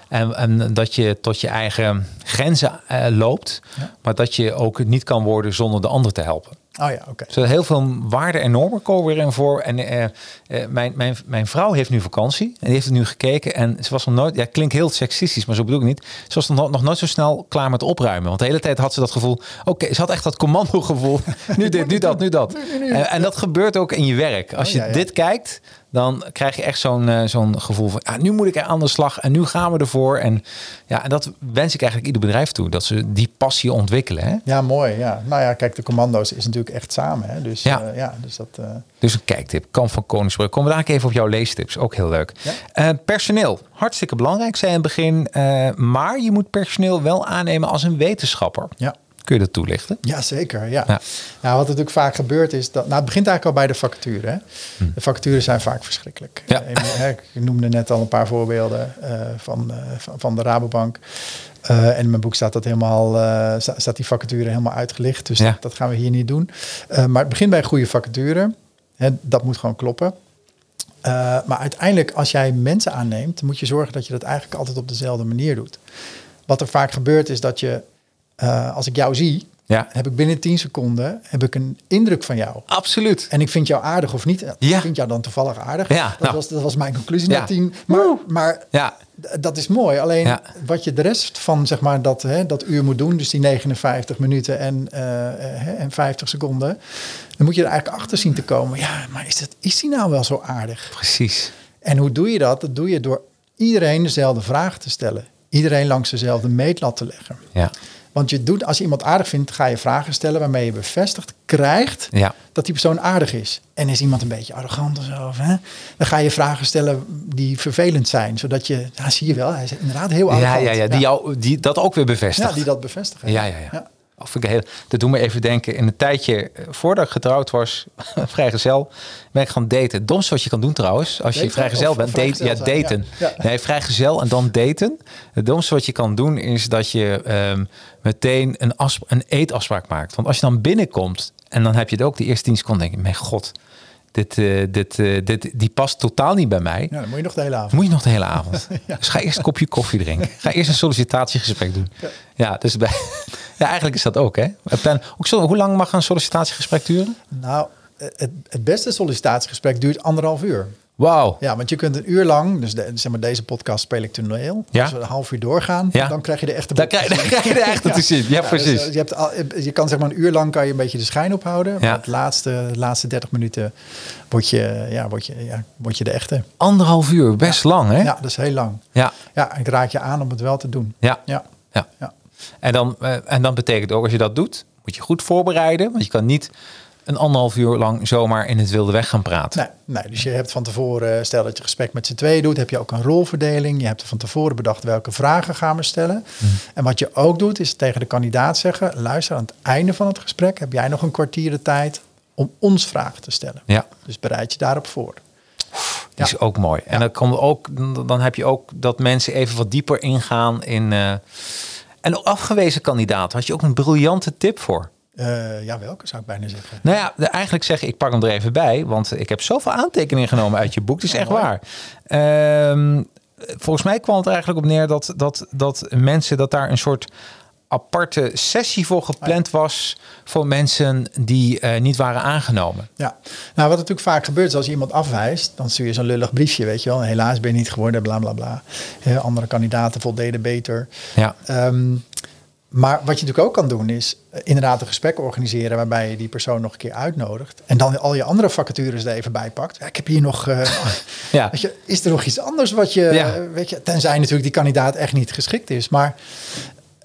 En, en dat je tot je eigen grenzen eh, loopt. Ja. Maar dat je ook niet kan worden zonder de ander te helpen. Oh ja, oké. Okay. heel veel waarden en normen komen weer in voor. En uh, uh, mijn, mijn, mijn vrouw heeft nu vakantie en die heeft het nu gekeken. En ze was nog nooit, ja, klinkt heel seksistisch, maar zo bedoel ik niet. Ze was nog, nog nooit zo snel klaar met opruimen. Want de hele tijd had ze dat gevoel. Oké, okay, ze had echt dat commando gevoel. nu dit, nu dat, nu dat. En, en, dat gebeurt ook in je werk. Als je dit kijkt, dan krijg je echt zo'n uh, zo'n gevoel van, ja, nu moet ik er aan de slag en nu gaan we ervoor. En ja, en dat wens ik eigenlijk ieder bedrijf toe, dat ze die passie ontwikkelen. Hè? Ja, mooi. Ja. Nou ja, kijk, de commando's is natuurlijk echt samen. Hè? Dus ja, uh, ja dus dat. Uh... Dus een kijktip, kan van Koningsbrug. Komen we daar even op jouw leestips, ook heel leuk. Ja? personeel, hartstikke belangrijk, zei in het begin. maar je moet personeel wel aannemen als een wetenschapper. Ja. Kun je dat toelichten? Ja, zeker. Ja. ja. Nou, wat natuurlijk vaak gebeurt is dat. Nou, het begint eigenlijk al bij de vacature. Hè? Hm. De vacatures zijn vaak verschrikkelijk. Ja. Ik noemde net al een paar voorbeelden uh, van, uh, van de Rabobank. Uh, en in mijn boek staat dat helemaal, staat die vacature helemaal uitgelicht. Dus ja. dat, dat, gaan we hier niet doen. maar het begint bij een goede vacature. Hè, dat moet gewoon kloppen. maar uiteindelijk, als jij mensen aanneemt, moet je zorgen dat je dat eigenlijk altijd op dezelfde manier doet. Wat er vaak gebeurt is dat je uh, als ik jou zie, ja. heb ik binnen 10 seconden heb ik een indruk van jou. Absoluut. En ik vind jou aardig of niet. Ja. Ik vind jou dan toevallig aardig. Ja, dat, nou. was, dat was mijn conclusie na 10. Maar, maar ja. dat is mooi. Alleen wat je de rest van zeg maar, dat, hè, dat uur moet doen, dus die 59 minuten en, uh, en 50 seconden, dan moet je er eigenlijk achter zien te komen. Ja, maar is, dat, is die nou wel zo aardig? Precies. En hoe doe je dat? Dat doe je door iedereen dezelfde vraag te stellen. Iedereen langs dezelfde meetlat te leggen. Ja. Want je doet, als je iemand aardig vindt, ga je vragen stellen waarmee je bevestigd krijgt ja. dat die persoon aardig is. En is iemand een beetje arrogant of zo, hè? dan ga je vragen stellen die vervelend zijn, zodat je, nou zie je wel, hij is inderdaad heel arrogant. Ja, ja, ja, die, jou, die dat ook weer bevestigt. Ja, die dat bevestigen. Ja, ja, ja. Of ik heel, dat doet me even denken. In een tijdje eh, voordat ik getrouwd was, vrijgezel, ben ik gaan daten. Het domste wat je kan doen trouwens, als je vrijgezel bent, date, ja, daten. Ja, ja. Nee, vrijgezel en dan daten. Het domste wat je kan doen is dat je um, meteen een, een eetafspraak maakt. Want als je dan binnenkomt en dan heb je het ook de eerste tien seconden, denk je, mijn god, dit, uh, dit, uh, dit, die past totaal niet bij mij. Ja, dan moet je nog de hele avond. Moet je nog de hele avond. ja. Dus ga eerst een kopje koffie drinken. Ga eerst een sollicitatiegesprek doen. Ja, ja dus bij, ja, eigenlijk is dat ook. Hè? ook zo, hoe lang mag een sollicitatiegesprek duren? Nou, het, het beste sollicitatiegesprek duurt anderhalf uur. Wauw. Ja, want je kunt een uur lang, dus de, zeg maar deze podcast speel ik toneel. Ja. Als we een half uur doorgaan, ja. dan krijg je de echte dan krijg, dan krijg je de echte te zien. Ja, dus, precies. Dus, je, hebt al, je kan zeg maar een uur lang kan je een beetje de schijn ophouden. Ja. Maar het laatste, de laatste 30 minuten word je, ja, word, je, ja, word je de echte. Anderhalf uur, best lang hè? Ja, dat is heel lang. Ja. Ja, ik raad je aan om het wel te doen. Ja. Ja. ja. Ja. En, dan, uh, en dan betekent ook als je dat doet, moet je goed voorbereiden. Want je kan niet een anderhalf uur lang zomaar in het wilde weg gaan praten. Nee, nee, dus je hebt van tevoren, stel dat je gesprek met z'n tweeën doet, heb je ook een rolverdeling. Je hebt van tevoren bedacht welke vragen gaan we stellen. Mhm. En wat je ook doet, is tegen de kandidaat zeggen: luister, aan het einde van het gesprek heb jij nog een kwartier de tijd om ons vragen te stellen. Ja. Dus bereid je daarop voor. Die is ook mooi. En dan, komt ook, dan heb je ook dat mensen even wat dieper ingaan in. Uh, en afgewezen kandidaat, had je ook een briljante tip voor? Uh, ja, welke zou ik bijna zeggen? Nou ja, de, eigenlijk zeg ik, pak hem er even bij, want ik heb zoveel aantekeningen genomen uit je boek. Het is echt waar. Uh, volgens mij kwam het eigenlijk op neer dat, dat, dat mensen, dat daar een soort aparte sessie voor gepland was voor mensen die uh, niet waren aangenomen. Ja, nou wat natuurlijk vaak gebeurt is als je iemand afwijst, dan stuur je zo'n lullig briefje, weet je wel. Helaas ben je niet geworden, bla bla bla. andere kandidaten voldeden beter. Ja. Um, maar wat je natuurlijk ook kan doen is eh, inderdaad een gesprek organiseren waarbij je die persoon nog een keer uitnodigt. En dan al je andere vacatures er even bij pakt. Ja, ik heb hier nog. Uh, ja. weet je, is er nog iets anders wat je. Weet je, tenzij natuurlijk die kandidaat echt niet geschikt is. Maar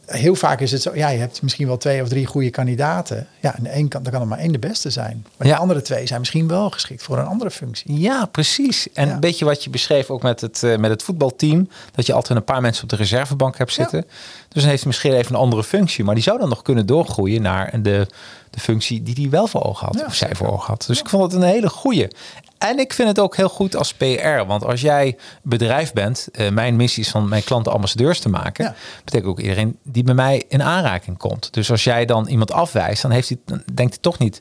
heel vaak is het zo, ja, je hebt misschien wel twee of drie goede kandidaten. Ja, en één kan, dan kan er maar één de beste zijn. Maar de andere twee zijn misschien wel geschikt voor een andere functie. Ja, precies. En een beetje wat je beschreef ook met het, uh, met het voetbalteam. Dat je altijd een paar mensen op de reservebank hebt zitten. Dus dan heeft hij misschien even een andere functie. Maar die zou dan nog kunnen doorgroeien naar de, de functie die hij wel voor ogen had. of zij voor ogen had. Dus ik vond het een hele goede. En ik vind het ook heel goed als PR. Want als jij bedrijf bent, uh, mijn missie is van mijn klanten ambassadeurs te maken. Betekent ook iedereen die bij mij in aanraking komt. Dus als jij dan iemand afwijst, dan heeft hij, dan denkt hij toch niet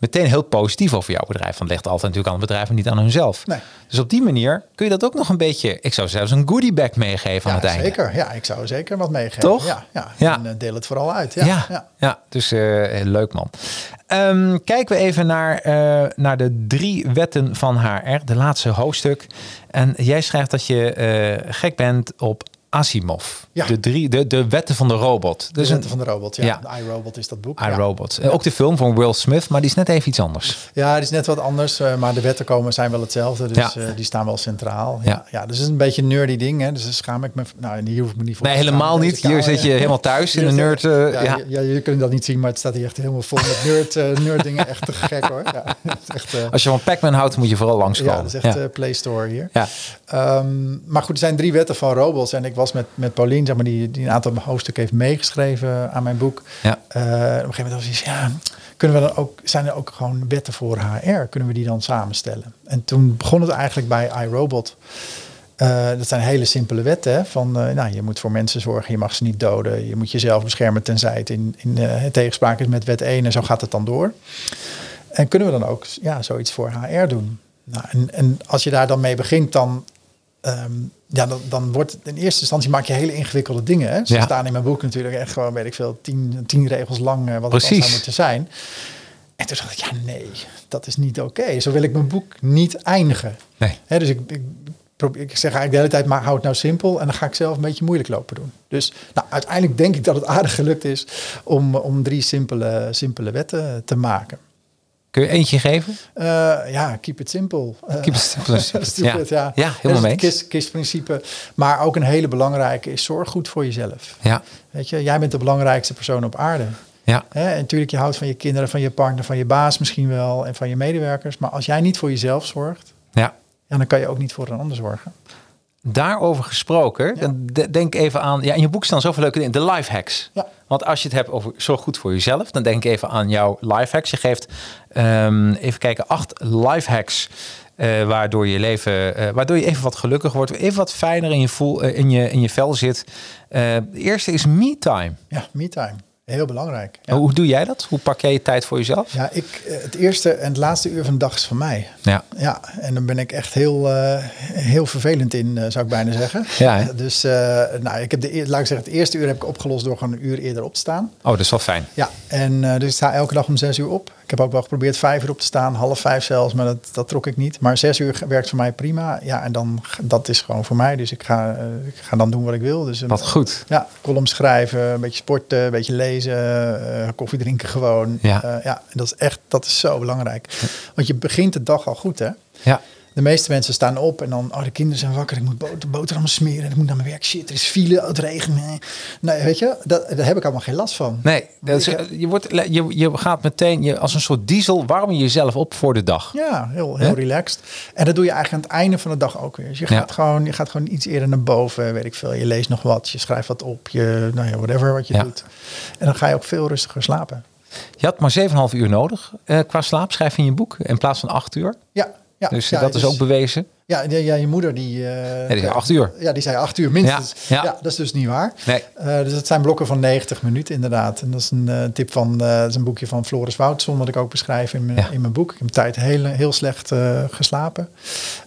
meteen heel positief over jouw bedrijf. Want het ligt altijd natuurlijk aan het bedrijf en niet aan hunzelf. Nee. Dus op die manier kun je dat ook nog een beetje, ik zou zelfs een goodie bag meegeven aan het einde. Zeker, ja, ik zou zeker wat meegeven. Toch? Ja, ja. Ja. En eh, deel het vooral uit. Ja, Ja, ja. ja. dus eh, leuk man. Ehm, kijken we even naar, eh, naar de drie wetten van HR, de laatste hoofdstuk. En jij schrijft dat je gek bent op Asimov. Ja. De, drie, de, de wetten van de robot. De Dus wetten een van de robot, ja. Ja. De iRobot is dat boek. I, ja. Eh, Ook de film van Will Smith, maar die is net even iets anders. Ja, die is net wat anders, eh, maar de wetten komen zijn wel hetzelfde. Dus Ja. eh, die staan wel centraal. Ja. Ja, dus het is een beetje een nerdy ding. Hè. Dus daar schaam ik me... Nou, hier hoef ik me niet voor Nee, helemaal niet. Hier kamer, zit je helemaal thuis in de nerd. eh, ja, ja. jullie kunnen dat niet zien, maar het staat hier echt helemaal vol met nerd, eh, nerd dingen. Echt te gek hoor. Echt, Als je van Pac-Man houdt, moet je vooral langskomen. ja, dat is echt Play Store hier. Ja. Ehm, maar goed, er zijn drie wetten van robots. En ik was met, met Paulien, zeg maar, die, die een aantal hoofdstukken heeft meegeschreven aan mijn boek. Ja. Eh, op een gegeven moment was iets, ja, kunnen we dan ook, zijn er ook gewoon wetten voor HR? Kunnen we die dan samenstellen? En toen begon het eigenlijk bij iRobot. Eh, dat zijn hele simpele wetten. Hè? Van, eh, nou, je moet voor mensen zorgen, je mag ze niet doden. Je moet jezelf beschermen tenzij het in, in tegenspraak is met wet 1. En zo gaat het dan door. En kunnen we dan ook ja, zoiets voor HR doen? Nou, en, en als je daar dan mee begint, dan, ehm, ja, dan, dan wordt in eerste instantie maak je hele ingewikkelde dingen. Hè? Ze Ja. staan in mijn boek natuurlijk echt gewoon, weet ik veel, tien, tien regels lang eh, wat het zou moeten zijn. En toen dacht ik, ja nee, dat is niet oké. Zo wil ik mijn boek niet eindigen. Nee. Hè, dus ik, ik, probeer, ik zeg eigenlijk de hele tijd, maar hou het nou simpel. En dan ga ik zelf een beetje moeilijk lopen doen. Dus nou, uiteindelijk denk ik dat het aardig gelukt is om, om drie simpele, simpele wetten te maken. Kun je eentje geven? Eh, ja, keep it simple. Keep it simple stupid. Ja. ja. Ja, helemaal mee kist- kistprincipe. Maar ook een hele belangrijke is zorg goed voor jezelf. Ja. Weet je, jij bent de belangrijkste persoon op aarde. Ja. Hè? En natuurlijk, je houdt van je kinderen, van je partner, van je baas misschien wel en van je medewerkers. Maar als jij niet voor jezelf zorgt, Ja. ja, dan kan je ook niet voor een ander zorgen. Daarover gesproken, denk even aan. Ja, in je boek staan zoveel leuke dingen. De life hacks. Ja. Want als je het hebt over zorg goed voor jezelf, dan denk ik even aan jouw life hacks. Je geeft ehm, even kijken, acht life hacks. eh, waardoor je leven, eh, waardoor je even wat gelukkiger wordt, even wat fijner in je, voel, eh, in je, in je vel zit. De eerste is me time. Ja, me-time. Heel belangrijk. Ja, Hoe doe jij dat? Hoe pak jij je tijd voor jezelf? ja ik, het eerste en het laatste uur van de dag is van mij. Ja. Ja, en dan ben ik echt heel, heel vervelend in, zou ik bijna zeggen. Ja, hè? Dus uh, nou, ik heb de, laat ik zeggen, het eerste uur heb ik opgelost door gewoon een uur eerder op te staan. Oh, dat is wel fijn. Ja, en uh, dus ik sta elke dag om zes uur op. Ik heb ook wel geprobeerd vijf uur op te staan, half vijf zelfs, maar dat, dat trok ik niet. Maar zes uur werkt voor mij prima. Ja, en dan, dat is gewoon voor mij. Dus ik ga, uh, ik ga dan doen wat ik wil. Dus, wat goed. Ja, column schrijven, een beetje sporten, een beetje lezen, uh, koffie drinken gewoon. Ja. Ja, dat is echt, dat is zo belangrijk. Want je begint de dag al goed, hè? Ja. De meeste mensen staan op en dan, oh, de kinderen zijn wakker, ik moet boter, boterhammen smeren, ik moet naar mijn werk, shit, er is file, het regent. Nee, weet je, dat, daar heb ik allemaal geen last van. Nee, dat is, je, wordt, je, je gaat meteen je, als een soort diesel, warm je jezelf op voor de dag. Ja, heel, heel relaxed. En dat doe je eigenlijk aan het einde van de dag ook weer. Dus je gaat, ja. gewoon, je gaat gewoon iets eerder naar boven, weet ik veel. Je leest nog wat, je schrijft wat op, je, nou ja, whatever wat je ja. doet. En dan ga je ook veel rustiger slapen. Je had maar 7,5 uur nodig uh, qua slaap, schrijf in je boek, in plaats van 8 uur. Ja, ja, dus ja, dat is ook bewezen. Ja, ja, ja je moeder die... Uh, nee, die zei acht uur. Ja, die zei acht uur minstens. Ja, ja. ja dat is dus niet waar. Nee. Uh, dus het zijn blokken van 90 minuten inderdaad. En dat is een uh, tip van... dat is een boekje van Floris Woutson, wat ik ook beschrijf in mijn, ja. in mijn boek. Ik heb tijd heel, heel slecht geslapen.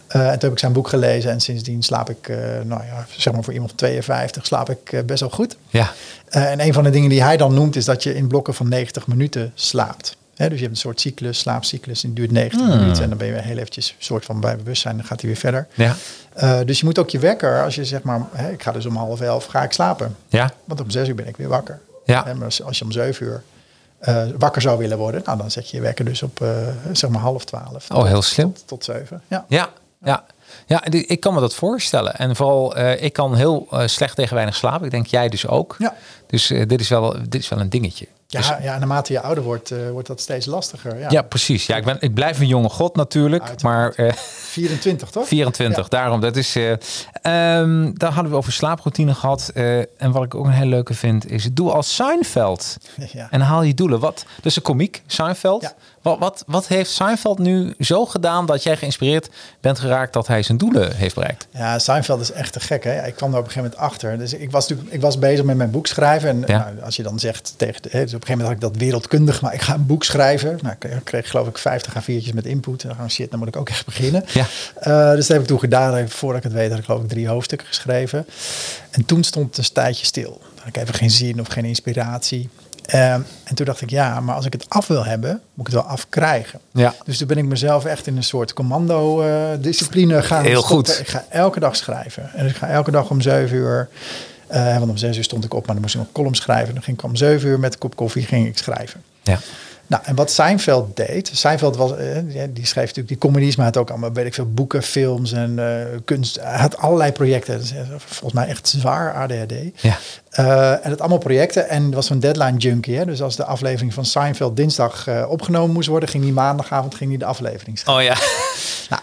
en toen heb ik zijn boek gelezen en sindsdien slaap ik, nou ja, zeg maar voor iemand van 52, slaap ik best wel goed. Ja. en een van de dingen die hij dan noemt, is dat je in blokken van 90 minuten slaapt. He, dus je hebt een soort cyclus, slaapcyclus, die duurt 90 Hmm. minuten. En dan ben je heel eventjes soort van bij bewustzijn, dan gaat hij weer verder. Ja. Uh, dus je moet ook je wekker, als je zeg maar, ik ga dus om half elf, ga ik slapen. Ja. Want om zes uur ben ik weer wakker. Ja. Maar als, als, je om zeven uur uh, wakker zou willen worden, nou, dan zet je je wekker dus op uh, zeg maar half twaalf. Oh, heel slim. Tot, tot zeven. Ja. Ja. Ja. Ja, ik kan me dat voorstellen. En vooral, uh, ik kan heel uh, slecht tegen weinig slapen. Ik denk jij dus ook. Ja. Dus uh, dit, is wel, dit is wel een dingetje. Ja, dus, ja, naarmate je ouder wordt, uh, wordt dat steeds lastiger. Ja, ja precies. Ja, ik, ben, ik blijf een jonge god natuurlijk. Uiteraard. Maar, uh, 24, toch? 24, ja. daarom. Dat is, uh, um, daar hadden we over slaaproutine gehad. En wat ik ook een heel leuke vind, is doe als Seinfeld. Ja. En haal je doelen. Wat, dus een komiek, Seinfeld. Wat, wat, wat heeft Seinfeld nu zo gedaan dat jij geïnspireerd bent geraakt dat hij zijn doelen heeft bereikt? Ja, Seinfeld is echt te gek. Hè? Ik kwam er op een gegeven moment achter. Dus ik was, natuurlijk, ik was bezig met mijn boek schrijven. En Ja. nou, als je dan zegt tegen de, een een gegeven moment had ik dat wereldkundig, maar ik ga een boek schrijven. Nou, ik kreeg geloof ik 50 A4'tjes met input. En dan gaan shit, dan moet ik ook echt beginnen. Ja. Uh, dus dat heb ik toen gedaan. Voordat ik het weet had ik geloof ik drie hoofdstukken geschreven. En toen stond het een tijdje stil. Ik heb geen zin of geen inspiratie. Ehm, en toen dacht ik, ja, maar als ik het af wil hebben, moet ik het wel afkrijgen. Ja. Dus toen ben ik mezelf echt in een soort commando-discipline uh, gaan Heel goed. Ik ga elke dag schrijven. En ik ga elke dag om zeven uur, uh, want om zes uur stond ik op, maar dan moest ik nog column schrijven. Dan ging ik om zeven uur met een kop koffie ging ik schrijven. Ja. Nou, en wat Seinfeld deed, Seinfeld was, eh, die schreef natuurlijk die comedies, maar had ook allemaal, weet ik veel, boeken, films en uh, kunst. Hij had allerlei projecten. Volgens mij echt zwaar ADHD. Ja. Uh, en het allemaal projecten. En was zo'n deadline junkie. Hè? Dus als de aflevering van Seinfeld dinsdag uh, opgenomen moest worden, ging die maandagavond ging die de aflevering schrijven. Oh ja. nou,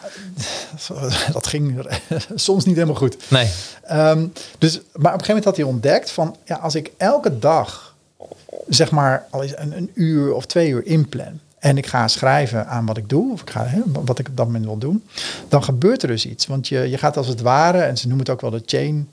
dat ging soms niet helemaal goed. Nee. Um, dus, maar op een gegeven moment had hij ontdekt van, ja, als ik elke dag zeg maar al eens een, een uur of twee uur inplan en ik ga schrijven aan wat ik doe, of ik ga, hè, wat ik op dat moment wil doen, dan gebeurt er dus iets. Want je, je gaat als het ware, en ze noemen het ook wel de chain,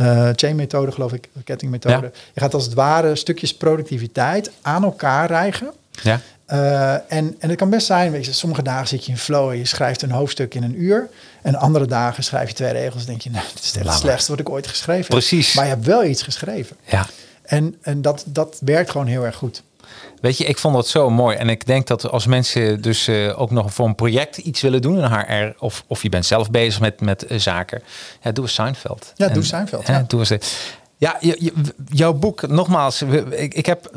uh, chain methode, geloof ik, de kettingmethode. Ja. Je gaat als het ware stukjes productiviteit aan elkaar rijgen. Ja. Uh, en, en het kan best zijn, weet je, sommige dagen zit je in flow en je schrijft een hoofdstuk in een uur. En andere dagen schrijf je twee regels en denk je, nou, dit is het slechtste wat ik ooit geschreven heb. Precies. Maar je hebt wel iets geschreven. Ja. En, en dat, dat werkt gewoon heel erg goed. Weet je, ik vond dat zo mooi. En ik denk dat als mensen dus uh, ook nog voor een project iets willen doen, een HR, of, of je bent zelf bezig met, met uh, zaken, ja, doe eens Seinfeld. Ja, en, doe Seinfeld. Ja, doe eens. Ja, je, je, jouw boek, nogmaals, ik, ik, heb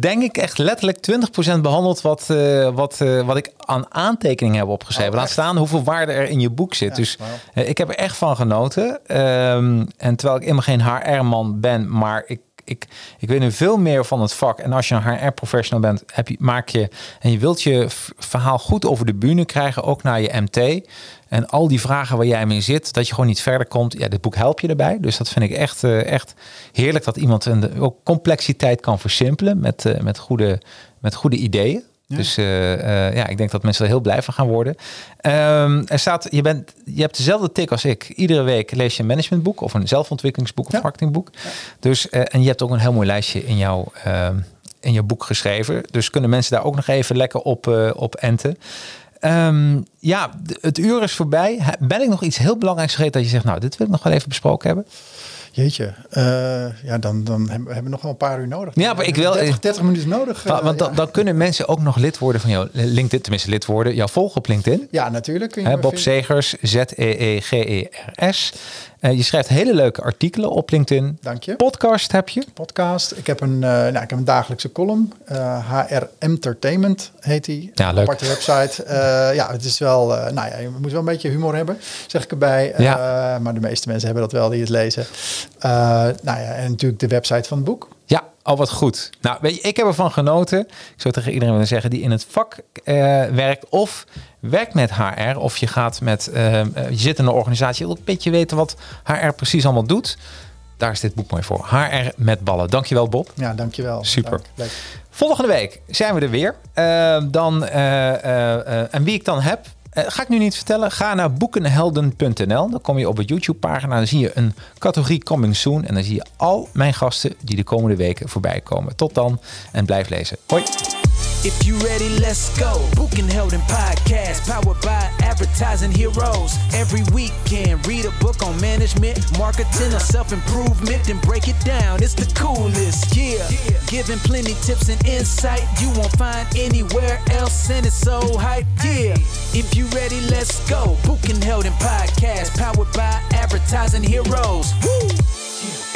denk ik echt letterlijk 20% behandeld wat, uh, wat, wat ik aan aantekeningen heb opgeschreven. Oh, Laat staan hoeveel waarde er in je boek zit. Ja, dus wow. ik heb er echt van genoten. Um, en terwijl ik immer geen HR-man ben, maar ik ik, ik weet nu veel meer van het vak. En als je een HR-professional bent, heb je, maak je en je wilt je verhaal goed over de bühne krijgen, ook naar je MT. En al die vragen waar jij mee zit, dat je gewoon niet verder komt. Ja, dit boek helpt je erbij. Dus dat vind ik echt, uh, echt heerlijk dat iemand een, ook complexiteit kan versimpelen met, uh, met, goede, met goede ideeën. Ja. Dus uh, uh, ja, ik denk dat mensen er heel blij van gaan worden. Um, er staat, je, bent, je hebt dezelfde tik als ik. Iedere week lees je een managementboek of een zelfontwikkelingsboek of Ja. marketingboek. Ja. Dus, uh, en je hebt ook een heel mooi lijstje in jouw, ehm, in je boek geschreven. Dus kunnen mensen daar ook nog even lekker op, eh, op enten. Ehm, ja, het uur is voorbij. Ben ik nog iets heel belangrijks vergeten dat je zegt, nou, dit wil ik nog wel even besproken hebben? Jeetje, eh, ja, dan, dan hebben we nog wel een paar uur nodig. Ja, maar ik wil- 30, 30 minuten nodig. Want, eh, want dan, ja. dan kunnen mensen ook nog lid worden van jouw LinkedIn, tenminste lid worden, jou volgen op LinkedIn. ja, natuurlijk. Kun je Bob vinden. Zegers, Z-E-E-G-E-R-S. Eh, je schrijft hele leuke artikelen op LinkedIn. Dank je. Podcast heb je. Podcast. Ik heb een, eh, nou, ik heb een dagelijkse column. eh, HR Entertainment heet die. Ja, leuk. Aparte website. Eh, ja, het is wel, eh, nou ja, je moet wel een beetje humor hebben, zeg ik erbij. Eh, Ja. maar de meeste mensen hebben dat wel die het lezen. Eh, nou ja, en natuurlijk de website van het boek. Ja, al wat goed. Nou, weet je, ik heb ervan genoten. Ik zou tegen iedereen willen zeggen die in het vak eh, werkt of werkt met HR. Of je gaat met, eh, je zit in een organisatie, je wil een beetje weten wat HR precies allemaal doet. Daar is dit boek mooi voor. HR met ballen. Dankjewel Bob. Ja, dankjewel. Super. Dank. Volgende week zijn we er weer. Dan, en wie ik dan heb, eh, ga ik nu niet vertellen. Ga naar boekenhelden.nl. Dan kom je op het YouTube-pagina. Dan zie je een categorie Coming Soon. En dan zie je al mijn gasten die de komende weken voorbij komen. Tot dan en blijf lezen. Hoi. If you ready, let's go. Book and held in podcast, powered by advertising heroes. Every weekend, read a book on management, marketing, or self improvement, then break it down. It's the coolest, yeah. Giving plenty tips and insight you won't find anywhere else, and it's so hype, yeah. If you ready, let's go. Book and held in podcast, powered by advertising heroes. Woo!